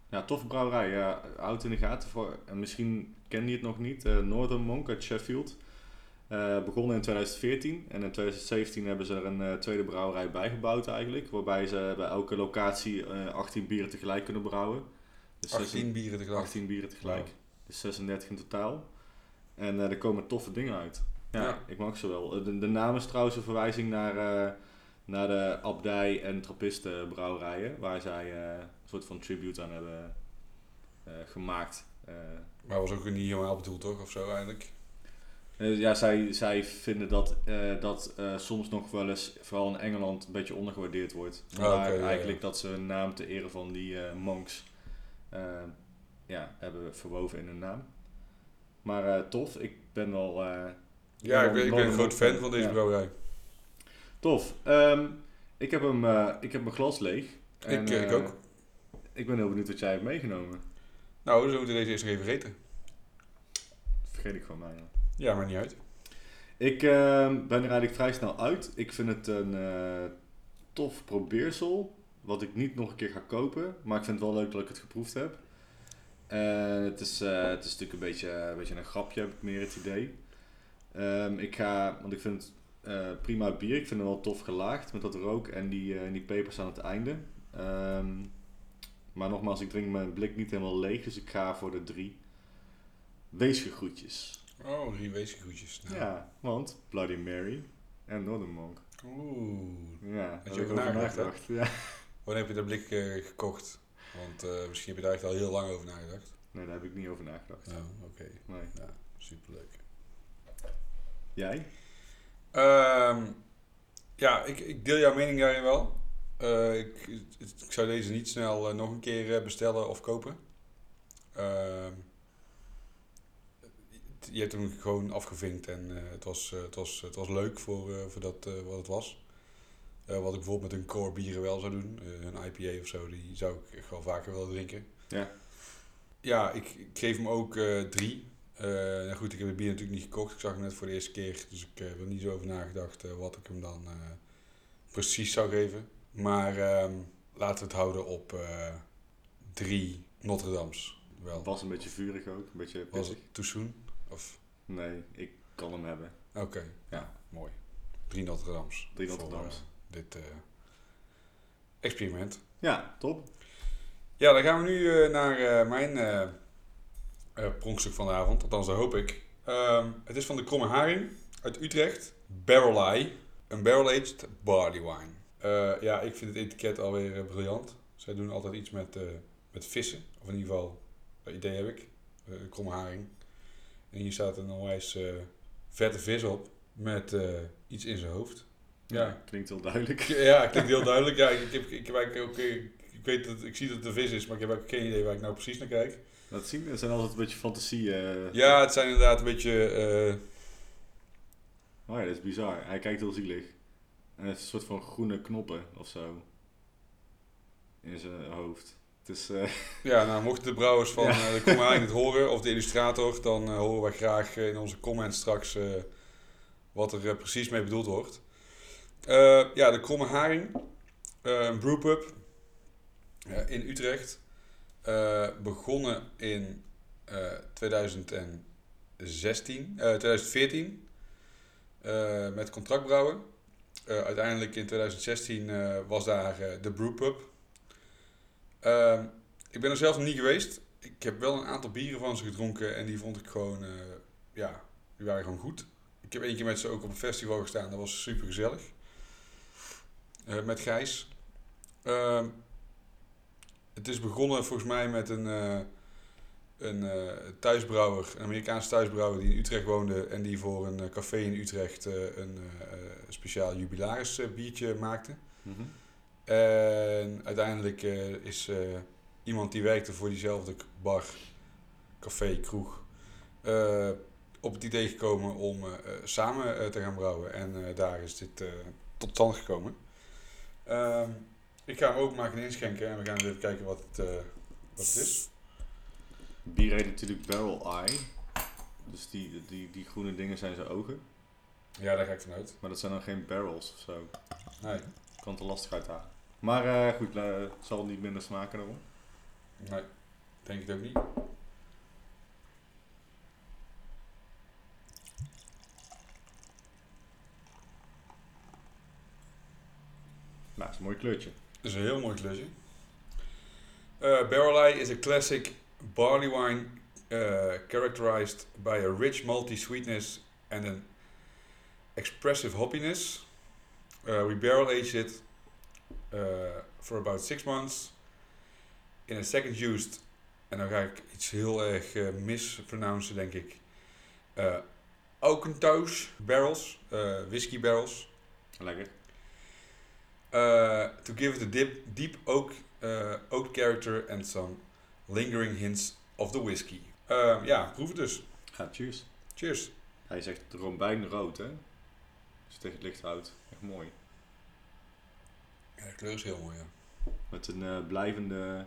ja toffe brouwerij. Ja, oud in de gaten. Voor, en misschien ken je het nog niet. Northern Monk uit Sheffield. Uh, begonnen in 2014 en in 2017 hebben ze er een uh, tweede brouwerij bijgebouwd eigenlijk. Waarbij ze bij elke locatie uh, 18 bieren tegelijk kunnen brouwen. Dus 18 bieren tegelijk? 18 bieren tegelijk. Wow. Dus 36 in totaal. En er komen toffe dingen uit. Ja, Ja. ik mag ze wel. De, de naam is trouwens een verwijzing naar, eh, naar de abdij en trappisten brouwerijen. Waar zij eh, een soort van tribute aan hebben eh, gemaakt. Eh, Maar was ook niet helemaal bedoeld, toch? Of zo eigenlijk? Eh, ja, zij, zij vinden dat eh, dat eh, soms nog wel eens, vooral in Engeland, een beetje ondergewaardeerd wordt. Ah, Maar eigenlijk ja. dat ze hun naam ter ere van die monks ja, hebben verwoven in hun naam. Maar tof, ik ben wel... Ja, ik ben, ik ben een groot fan van deze ja. brouwerij. Tof. Ehm, ik, heb hem, ik heb mijn glas leeg. Ik, ik ook. Ik ben heel benieuwd wat jij hebt meegenomen. Nou, we moeten deze eerst even eten. Vergeet ik gewoon bijna. Ja, maar niet uit. Ik ben er eigenlijk vrij snel uit. Ik vind het een eh, tof probeersel. Wat ik niet nog een keer ga kopen. Maar ik vind het wel leuk dat ik het geproefd heb. En het, is, eh, het is natuurlijk een beetje, een beetje een grapje, heb ik meer het idee. Ehm, ik ga, want ik vind het eh, prima bier. Ik vind het wel tof gelaagd met dat rook en die, eh, die pepers aan het einde. Ehm, maar nogmaals, ik drink mijn blik niet helemaal leeg. Dus ik ga voor de drie weesgegroetjes. Oh, drie weesgegoedjes. Nou. Ja, want Bloody Mary en Northern Monk. Oeh. Ja, daar je ik over nagedacht. Ja. Wanneer heb je dat blik eh, gekocht? Want eh, misschien heb je daar echt al heel lang over nagedacht. Nee, daar heb ik niet over nagedacht. Nou, oké. Nee. Ja, superleuk. Jij? Ehm, ja, ik, ik deel jouw mening daarin wel. Eh, ik, ik zou deze niet snel nog een keer bestellen of kopen. Ehm, je hebt hem gewoon afgevinkt en eh, het, was, eh, het, was, het was leuk voor, eh, voor dat, wat het was. Wat ik bijvoorbeeld met een core bieren wel zou doen, een IPA of zo, die zou ik echt wel vaker willen drinken. Ja. Ja, ik, ik geef hem ook drie. Nou goed, ik heb het bier natuurlijk niet gekocht. Ik zag hem net voor de eerste keer. Dus ik heb er niet zo over nagedacht wat ik hem dan precies zou geven. Maar ehm, laten we het houden op drie Notre Dames. Wel. Was een beetje vurig ook, een beetje Was het too soon? Of? Nee, ik kan hem hebben. Oké, ja, mooi. Drie Notre Dames. Drie voor, Notre Dames. eh, dit eh, experiment. Ja, top. Ja, dan gaan we nu eh, naar eh, mijn pronkstuk van de avond. Althans, dat hoop ik. Ehm, het is van de Kromme Haring uit Utrecht. Barrel Eye. Een barrel-aged barley wine. Ja, ik vind het etiket alweer briljant. Zij doen altijd iets met, met vissen. Of in ieder geval, dat idee heb ik. Kromme Haring. En hier staat een onwijs eh, vette vis op. Met eh, iets in zijn hoofd. Ja, Klinkt heel duidelijk. ja, klinkt heel duidelijk. Ja, ik, ik, heb, ik, heb eigenlijk ook, eh, ik weet dat, ik zie dat het een vis is, maar ik heb ook geen idee waar ik nou precies naar kijk. Dat zien, dat zijn altijd een beetje fantasie. Ja, het zijn inderdaad een beetje, eh, Oh ja, dat is bizar. Hij kijkt heel zielig. En hij heeft een soort van groene knoppen of zo. In zijn hoofd. Eh, Ja, nou, mochten de brouwers van Ja. eh, de Kromme Haring het horen, of de illustrator, dan eh, horen wij graag in onze comments straks wat er precies mee bedoeld wordt. Ja, de Kromme Haring, een brewpub in Utrecht. Begonnen in eh 2016, eh 2014 eh, met contractbrouwen. Uiteindelijk in 2016 eh, was daar de brewpub. Ehm, ik ben er zelf nog niet geweest. Ik heb wel een aantal bieren van ze gedronken en die vond ik gewoon, eh, ja, die waren gewoon goed. Ik heb één keer met ze ook op een festival gestaan, dat was super gezellig. met Gijs. Ehm, het is begonnen volgens mij met een, eh, een eh, thuisbrouwer, een Amerikaanse thuisbrouwer die in Utrecht woonde en die voor een eh, café in Utrecht eh, een eh, eh, speciaal jubilaris eh, biertje maakte. mhm. En uiteindelijk eh, is eh, iemand die werkte voor diezelfde bar, café, kroeg, eh, op het idee gekomen om samen te gaan brouwen. En daar is dit tot stand gekomen. Ehm, ik ga hem openmaken en inschenken en we gaan eens even kijken wat het, wat het is. Bier heet natuurlijk Barrel Eye. Dus die, die, die groene dingen zijn zijn ogen. Ja, daar ga ik vanuit. Maar dat zijn dan geen barrels of zo. Nee, kan het er lastig uithalen. Maar eh, goed, eh, het zal niet minder smaken daarom. nee, denk ik ook niet. Nou, is een mooi kleurtje. Dat is een heel mooi kleurtje. Uh, Barrel Eye is a classic barley wine uh, characterized by a rich malty sweetness and an expressive hoppiness. Uh, we barrel aged it uh, for about six months in a second used, en dan ga ik iets heel erg uh, mispronouncen denk ik, uh, barrels, uh, whisky barrels. Lekker. Uh, to give it a dip, deep oak, oak character and some lingering hints of the whisky. Um, ja, proef het dus. Ja, cheers. Cheers. Hij is echt rood, hè? Je tegen het licht houdt. Echt mooi. Ja, de kleur is heel mooi, ja. Met een uh, blijvende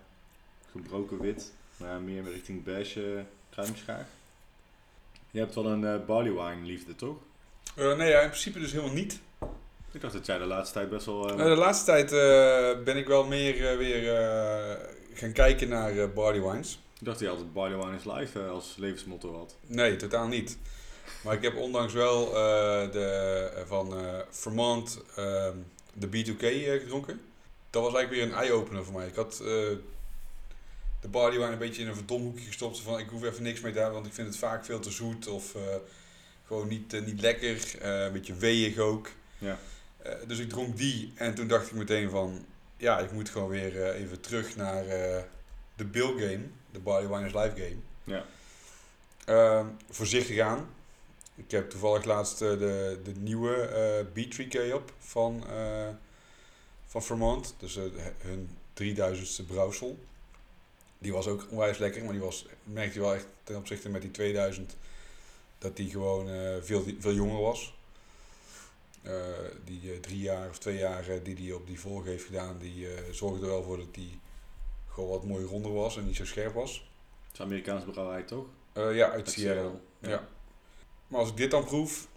gebroken wit. Maar meer richting beige kruimschaag. Je hebt wel een uh, barley wine liefde, toch? Uh, nee, ja, in principe dus helemaal niet. Ik dacht dat jij de laatste tijd best wel... De laatste tijd ben ik wel meer weer gaan kijken naar barley wines. Ik dacht dat je altijd barley wine is live als levensmotto had. Nee, totaal niet. Maar ik heb ondanks wel de, van Vermont ehm, de B2K gedronken. Dat was eigenlijk weer een eye-opener voor mij. Ik had de barley wine een beetje in een verdomhoekje gestopt. Van ik hoef even niks mee te hebben, want ik vind het vaak veel te zoet of gewoon niet, niet lekker. een beetje weeig ook. Ja. Dus ik dronk die en toen dacht ik meteen van, ja, ik moet gewoon weer even terug naar de Bill game, de Barley Winers Live game. Ja. Ehm, voorzichtig aan. Ik heb toevallig laatst de, de nieuwe B3K op van, van Vermont, dus hun 3000ste brouwsel. Die was ook onwijs lekker, maar die was, merkte je wel echt ten opzichte met die 2000 dat die gewoon veel, veel jonger was. Uh, die drie jaar of twee jaar die hij op die vorige heeft gedaan, die zorgde er wel voor dat die gewoon wat mooi ronder was en niet zo scherp was. Het is Amerikaans brouwerij toch? ja, uit, uit Seattle. Seattle. Ja. ja. Maar als ik dit dan proef,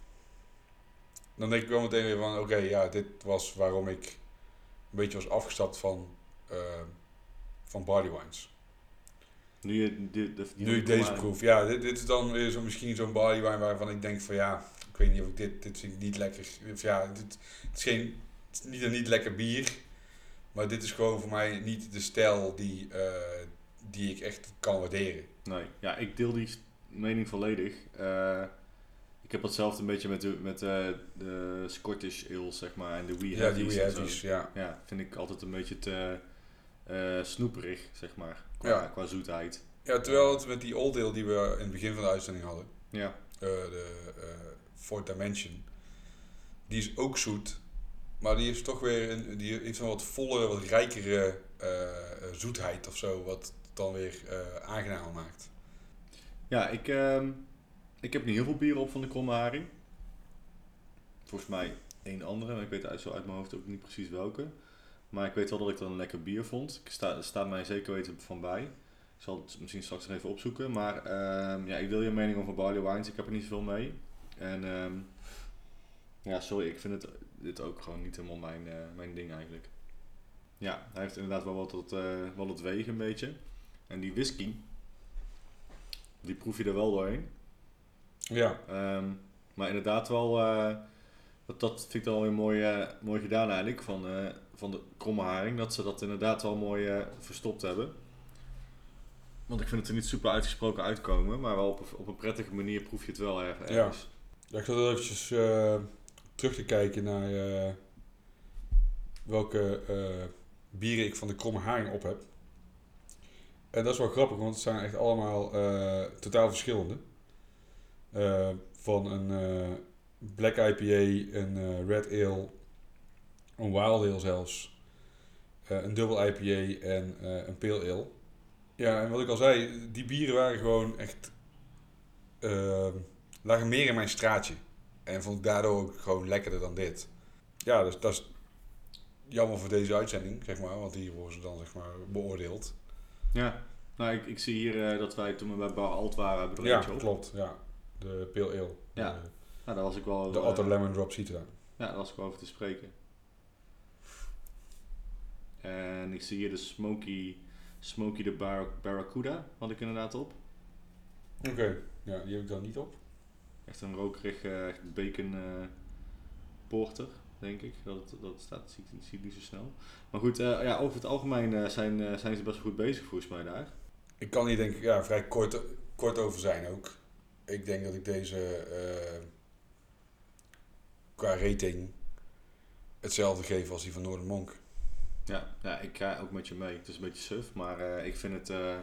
dan denk ik wel meteen weer van, oké, okay, ja, dit was waarom ik een beetje was afgestapt van, van barley wines. Nu je dit, de, nu ik deze proef, ja, dit, dit is dan weer zo, misschien zo'n barley wine waarvan ik denk van, ja, ik weet niet of ik dit, dit vind ik niet lekker. Of ja, dit, het is geen, het is niet een niet lekker bier. Maar dit is gewoon voor mij niet de stijl die, uh, die ik echt kan waarderen. Nee, ja, ik deel die mening volledig. Uh, heb hetzelfde een beetje met de, met de, de Scottish ale, zeg maar, en de Wee Ja, die Wee ja. Ja, vind ik altijd een beetje te uh, snoeperig, zeg maar, qua, ja. qua zoetheid. Ja, terwijl het met die old ale die we in het begin van de uitzending hadden. Ja. de Fourth Dimension. Die is ook zoet, maar die is toch weer een, die heeft een wat vollere, wat rijkere uh, zoetheid of zo, wat het dan weer uh, aangenamer maakt. Ja, ik, uh, ik heb niet heel veel bieren op van de Kromme Haring. volgens mij één andere, ik weet uit, zo uit mijn hoofd ook niet precies welke. Maar ik weet wel dat ik dat een lekker bier vond. Ik sta, staat mij zeker weten van bij. Ik zal het misschien straks nog even opzoeken. Maar ehm, ja, ik wil je mening over barley wines. Ik heb er niet zoveel mee. En ehm, ja, sorry, ik vind het, dit ook gewoon niet helemaal mijn, eh, mijn ding eigenlijk. Ja, hij heeft inderdaad wel wat, eh, wel wat wegen een beetje. En die whisky, die proef je er wel doorheen. Ja, Ehm, maar inderdaad wel, eh, dat, dat vind ik dan wel weer mooi, eh, mooi gedaan eigenlijk van, eh, van de kromme haring. Dat ze dat inderdaad wel mooi verstopt hebben. Want ik vind het er niet super uitgesproken uitkomen, maar wel op, een- op een prettige manier proef je het wel erg. ergens. Ja, ik zat eventjes terug te kijken naar welke bieren ik van de kromme haring op heb. En dat is wel grappig, want het zijn echt allemaal totaal verschillende. Eh, van een eh, Black IPA, een eh, Red Ale, een Wild Ale zelfs, een Double IPA en een Pale Ale. Ja, en wat ik al zei, die bieren waren gewoon echt... eh, lagen meer in mijn straatje. En vond ik daardoor ook gewoon lekkerder dan dit. Ja, dus dat is jammer voor deze uitzending, zeg maar. Want hier worden ze dan, zeg maar, beoordeeld. Ja, nou ik, ik zie hier dat wij toen we bij Bar Alt waren, hebben er Ja, klopt. Ja. De Pale Ale. Ja. De, Nou, daar was ik wel, de Otto Lemon Drop Citra. ja, daar was ik wel over te spreken. En ik zie hier de Smoky, Smoky de Bar Barracuda, had ik inderdaad op. Oké. Ja, die heb ik dan niet op. Echt een rokerig eh, echt bacon eh, porter, denk ik. Dat, dat staat, zie, ik- zie ik niet zo snel. Maar goed, ja, over het algemeen zijn, zijn ze best goed bezig volgens mij daar. Ik kan hier denk ik ja, vrij kort, kort over zijn ook. Ik denk dat ik deze eh, qua rating hetzelfde geef als die van Noordermonk. Ja, ja, ik ga ook met je mee. Het is een beetje suf, maar eh, ik vind het, eh,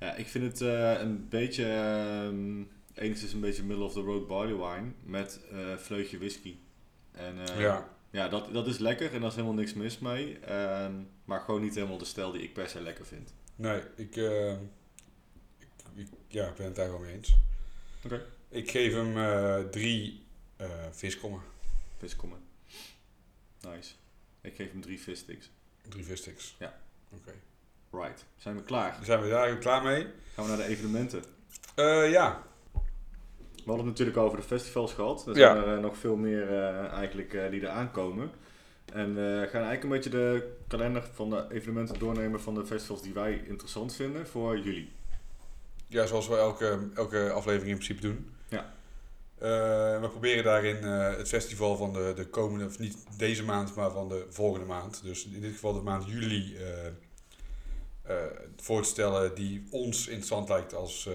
ja, ik vind het een beetje, ehm enigszins een beetje middle of the road barley wine met vleugje whisky. En ja. ja dat, dat is lekker en daar is helemaal niks mis mee. Ehm, maar gewoon niet helemaal de stijl die ik per se lekker vind. Nee, ik, ik, ik- ja, ik ben het daar wel mee eens. Oké. Ik geef hem eh, drie eh viskommen. Viskommen. Nice. Ik geef hem drie vissticks. Drie vissticks. Ja. Oké. Right. Zijn we klaar? Zijn we daar klaar mee. Gaan we naar de evenementen. Eh, ja, We hadden het natuurlijk over de festivals gehad. Er Ja. zijn er nog veel meer eh, eigenlijk eh, die er aankomen. En we gaan eigenlijk een beetje de kalender van de evenementen doornemen van de festivals die wij interessant vinden voor jullie. Ja, zoals we elke, elke aflevering in principe doen. Ja. Eh, we proberen daarin eh, het festival van de, de komende, of niet deze maand, maar van de volgende maand. Dus in dit geval de maand juli eh, voor te stellen die ons interessant lijkt als eh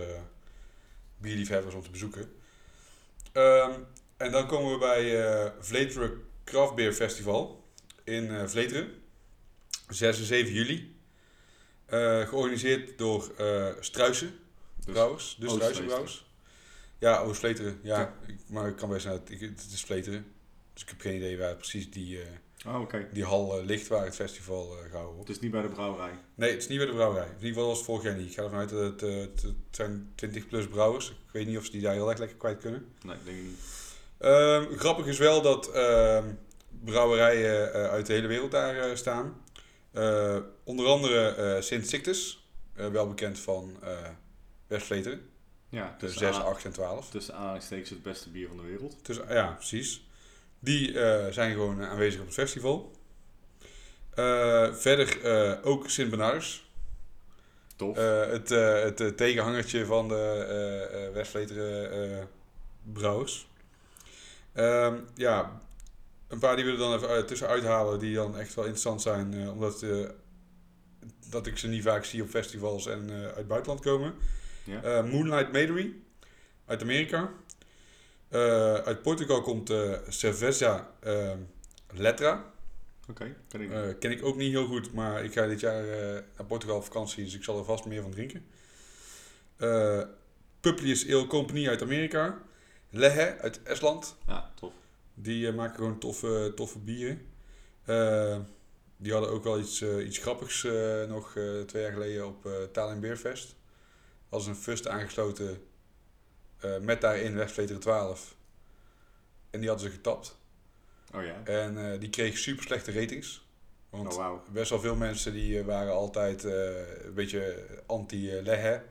bierliefhebbers om te bezoeken. Ehm, en dan komen we bij eh Vleteren Craft Beer Festival in eh Vleteren. 6 en 7 juli. Georganiseerd door Struisen Brouwers. Dus Struisen Oost-Vleteren. Brouwers. Ja, Oost-Vleteren. Ja, Ja. Ik, maar ik kan best zijn, ik, het is Vleteren. Dus ik heb geen idee waar precies die, eh, Oh, die hal eh, ligt waar het festival eh gehouden wordt. Het is niet bij de brouwerij. Nee, het is niet bij de brouwerij. In ieder geval was het vorig jaar niet. Ik ga ervan uit dat het, het, het zijn 20 plus brouwers. Ik weet niet of ze die daar heel erg lekker kwijt kunnen. Nee, denk ik niet. Ehm, grappig is wel dat ehm, brouwerijen uit de hele wereld daar staan. Onder andere Sint Sictus, wel bekend van West-Vleteren. Ja, Dus tussen 6, a- 8 en 12. tussen aanhalingstekens het beste bier van de wereld. Dus, ja, precies. Die eh, zijn gewoon aanwezig op het festival. Eh, verder eh, ook Sint Bernardus. Tof. Het, het tegenhangertje van de West-Vleteren eh, brouwers. Ehm, ja, een paar die we er dan even uit- tussenuit halen die dan echt wel interessant zijn. omdat dat ik ze niet vaak zie op festivals en uit het buitenland komen. Ja. Eh, Moonlight Madery uit Amerika. Eh, uit Portugal komt eh Cerveza eh, Letra. Oké, ken ik. Ken ik ook niet heel goed, maar ik ga dit jaar naar Portugal op vakantie, dus ik zal er vast meer van drinken. Publius Ale Company uit Amerika. Lehe uit Estland. ja, tof. Die maken gewoon toffe, toffe bieren. Die hadden ook wel iets, eh, iets grappigs nog twee jaar geleden op eh Tallinn Beerfest. Als een fust aangesloten eh, met daarin Westvleteren 12. En die hadden ze getapt. Oh ja. En eh, die kreeg super slechte ratings. Want Oh best wel veel mensen die eh, waren altijd een beetje anti-Lehe.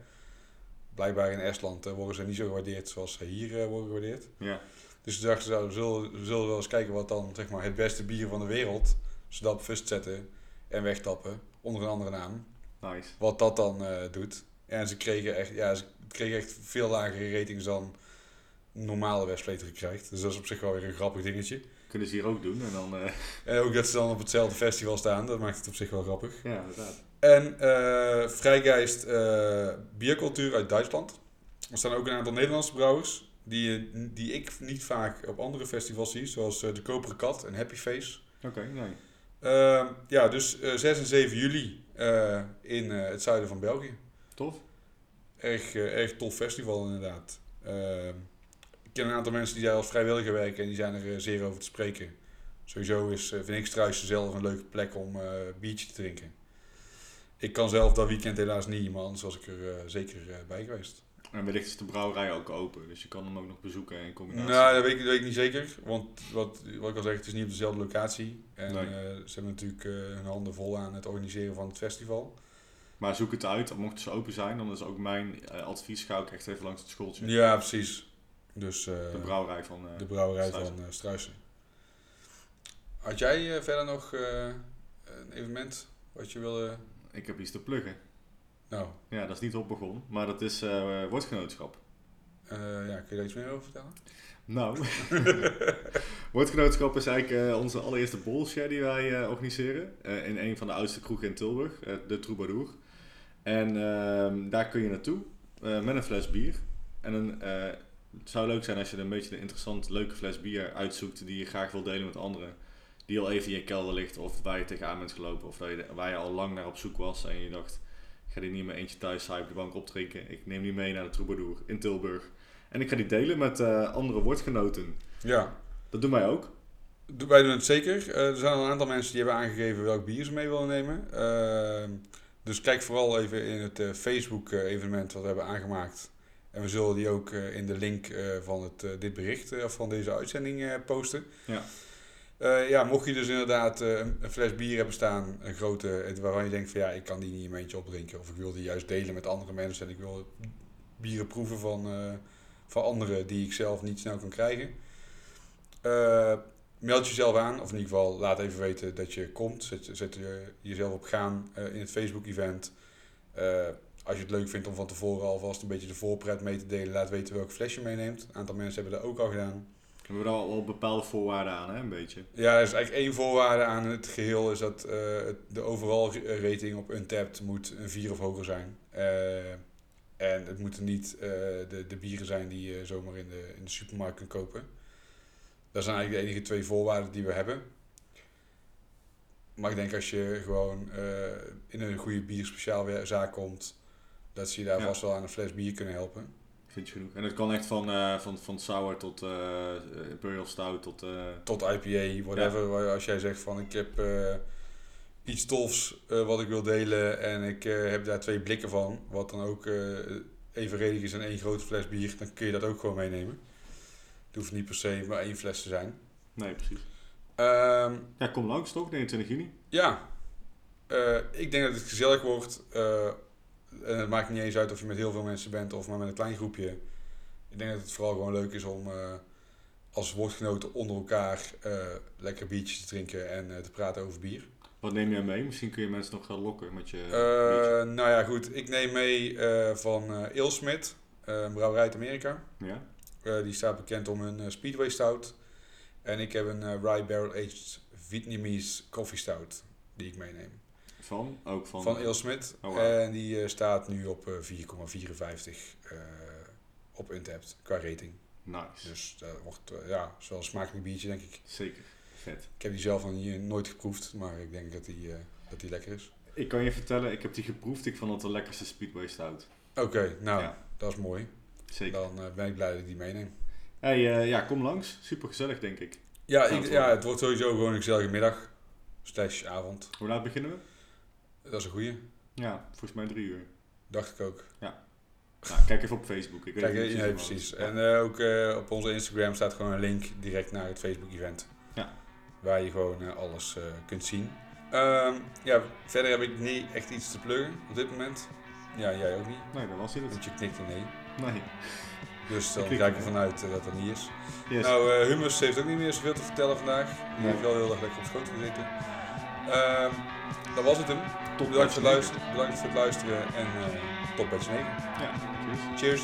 Blijkbaar in Estland worden ze niet zo gewaardeerd zoals ze hier worden gewaardeerd. Ja. Dus toen dachten ze, nou, we zullen, we zullen wel eens kijken wat dan zeg maar, het beste bier van de wereld, ze dat op fust zetten en wegtappen onder een andere naam. Nice. Wat dat dan doet. En ze kregen echt, ja, ze kregen echt veel lagere ratings dan normale Westvleteren krijgt. Dus dat is op zich wel weer een grappig dingetje. Kunnen ze hier ook doen en dan... eh, En ook dat ze dan op hetzelfde festival staan, dat maakt het op zich wel grappig. ja, inderdaad. En eh Vrijgeist eh, Biercultuur uit Duitsland. Er staan ook een aantal Nederlandse brouwers die, eh, die ik niet vaak op andere festivals zie, zoals eh, de Koperen Kat en Happy Face. Oké, nee. Eh, ja, dus eh 6 en 7 juli eh, in eh, het zuiden van België. Tof. Erg, eh, erg tof festival inderdaad. Eh, ik ken een aantal mensen die daar als vrijwilliger werken en die zijn er eh, zeer over te spreken. Sowieso is, eh, vind ik Struisen zelf een leuke plek om biertje te drinken. Ik kan zelf dat weekend helaas niet, maar anders was ik er zeker bij geweest. En wellicht is de brouwerij ook open, dus je kan hem ook nog bezoeken in combinatie. Nou, dat weet, ik, dat weet ik niet zeker. Want wat, wat ik al zeg, het is niet op dezelfde locatie. En Nee. ze hebben natuurlijk hun handen vol aan het organiseren van het festival. Maar zoek het uit, mochten ze open zijn, dan is ook mijn eh, advies, ga ik echt even langs het schooltje. Ja, precies. Dus eh, De brouwerij van... eh, de brouwerij Struisen. van Struisen. Had jij verder nog een evenement wat je wilde... Ik heb iets te pluggen. Nou, Ja, dat is niet op begonnen, maar dat is woordgenootschap. ja, kun je daar iets meer over vertellen? Nou, woordgenootschap is eigenlijk onze allereerste borrelshare die wij organiseren. in een van de oudste kroegen in Tilburg, de Troubadour. En ehm, daar kun je naartoe eh, met een fles bier. En een, eh, het zou leuk zijn als je een beetje een interessant, leuke fles bier uitzoekt die je graag wil delen met anderen. Die al even in je kelder ligt of waar je tegenaan bent gelopen of waar je, waar je al lang naar op zoek was en je dacht, ik ga die niet meer eentje thuis saai op de bank opdrinken. Ik neem die mee naar de Troubadour in Tilburg. En ik ga die delen met eh, andere woordgenoten. Ja, Dat doen wij ook. Wij doen het zeker. Er zijn al een aantal mensen die hebben aangegeven welk bier ze mee willen nemen. Ehm, dus kijk vooral even in het eh, Facebook-evenement wat we hebben aangemaakt. En we zullen die ook eh, in de link eh, van het, eh, dit bericht eh, of van deze uitzending eh, posten. Ja. Eh, ja, mocht je dus inderdaad eh, een, fles bier hebben staan, een grote, eh, waarvan je denkt van ja, ik kan die niet in mijn eentje opdrinken. Of ik wil die juist delen met andere mensen en ik wil bieren proeven van, eh, van anderen die ik zelf niet snel kan krijgen. Meld jezelf aan, of in ieder geval laat even weten dat je komt. Zet, zet je, jezelf op gaan eh, in het Facebook-event. Eh, als je het leuk vindt om van tevoren alvast een beetje de voorpret mee te delen, laat weten welke fles je meeneemt. Een aantal mensen hebben dat ook al gedaan. We hebben daar al, al bepaalde voorwaarden aan, hè, een beetje. Ja, er is eigenlijk één voorwaarde aan het geheel, is dat eh, de overal rating op Untapped moet een 4 of hoger zijn. En het moeten niet de, de bieren zijn die je zomaar in de, in de supermarkt kunt kopen. Dat zijn eigenlijk de enige twee voorwaarden die we hebben. Maar ik denk als je gewoon eh, in een goede bierspeciaalzaak komt, dat ze je daar Ja. vast wel aan een fles bier kunnen helpen. Vind je genoeg. En het kan echt van, eh, van, van sour tot eh, Imperial Stout tot... tot IPA, whatever. Als jij zegt van ik heb iets tofs wat ik wil delen en ik heb daar twee blikken van, wat dan ook evenredig is aan één grote fles bier, dan kun je dat ook gewoon meenemen. Hoeft niet per se maar één fles te zijn. nee, precies. Ehm, Ja, kom langs toch, 29 juni. ja, Eh, ik denk dat het gezellig wordt. eh, en het maakt niet eens uit of je met heel veel mensen bent of maar met een klein groepje. Ik denk dat het vooral gewoon leuk is om eh, als woordgenoten onder elkaar eh, lekker biertjes te drinken en eh, te praten over bier. Wat neem jij mee? Misschien kun je mensen nog gaan lokken met je... Eh, nou ja, goed. Ik neem mee eh, van een brouwerij uit Amerika. ja? Eh, die staat bekend om hun eh, Speedway Stout. En ik heb een eh, Rye Barrel Aged Vietnamese Coffee Stout die ik meeneem. Van? Ook van... Van Alesmith. Oh. En die staat nu op eh, 4,54 eh, op Untapped qua rating. Nice. Dus dat wordt ja, is wel een smakelijk biertje denk ik. Zeker. Vet. Ik heb die zelf nog niet, nooit geproefd, maar ik denk dat die, dat die lekker is. Ik kan je vertellen, ik heb die geproefd. Ik vond het de lekkerste Speedway Stout. Oké, nou, Ja. dat is mooi. Zeker. Dan eh, ben ik blij dat ik die meeneem. Hey, eh, ja, kom langs. Super gezellig, denk ik. Ja, ik, het ja, het wordt sowieso gewoon een gezellige middag. Slash avond. Hoe laat beginnen we? Dat is een goeie. Ja, volgens mij drie uur. Dacht ik ook. Nou, kijk even op Facebook. Ik weet Kijk, niet ja, precies. En eh, ook eh, op onze Instagram staat gewoon een link direct naar het Facebook-event. Ja. waar je gewoon eh, alles eh, kunt zien. Ehm, ja, verder heb ik niet echt iets te pluggen op dit moment. Ja, jij ook niet, Nee, dat was het. want je knikte nee. Nee. Dus dan ga ik nee. ervan uit eh, dat dat niet is. Yes. Nou, eh Humus heeft ook niet meer zoveel te vertellen vandaag. Die Nee. heeft wel heel erg lekker op schoot gezeten. Ehm dat was het hem. Bedankt voor, het luisteren, bedankt voor het luisteren en eh tot patch 9. Ja. Cheers.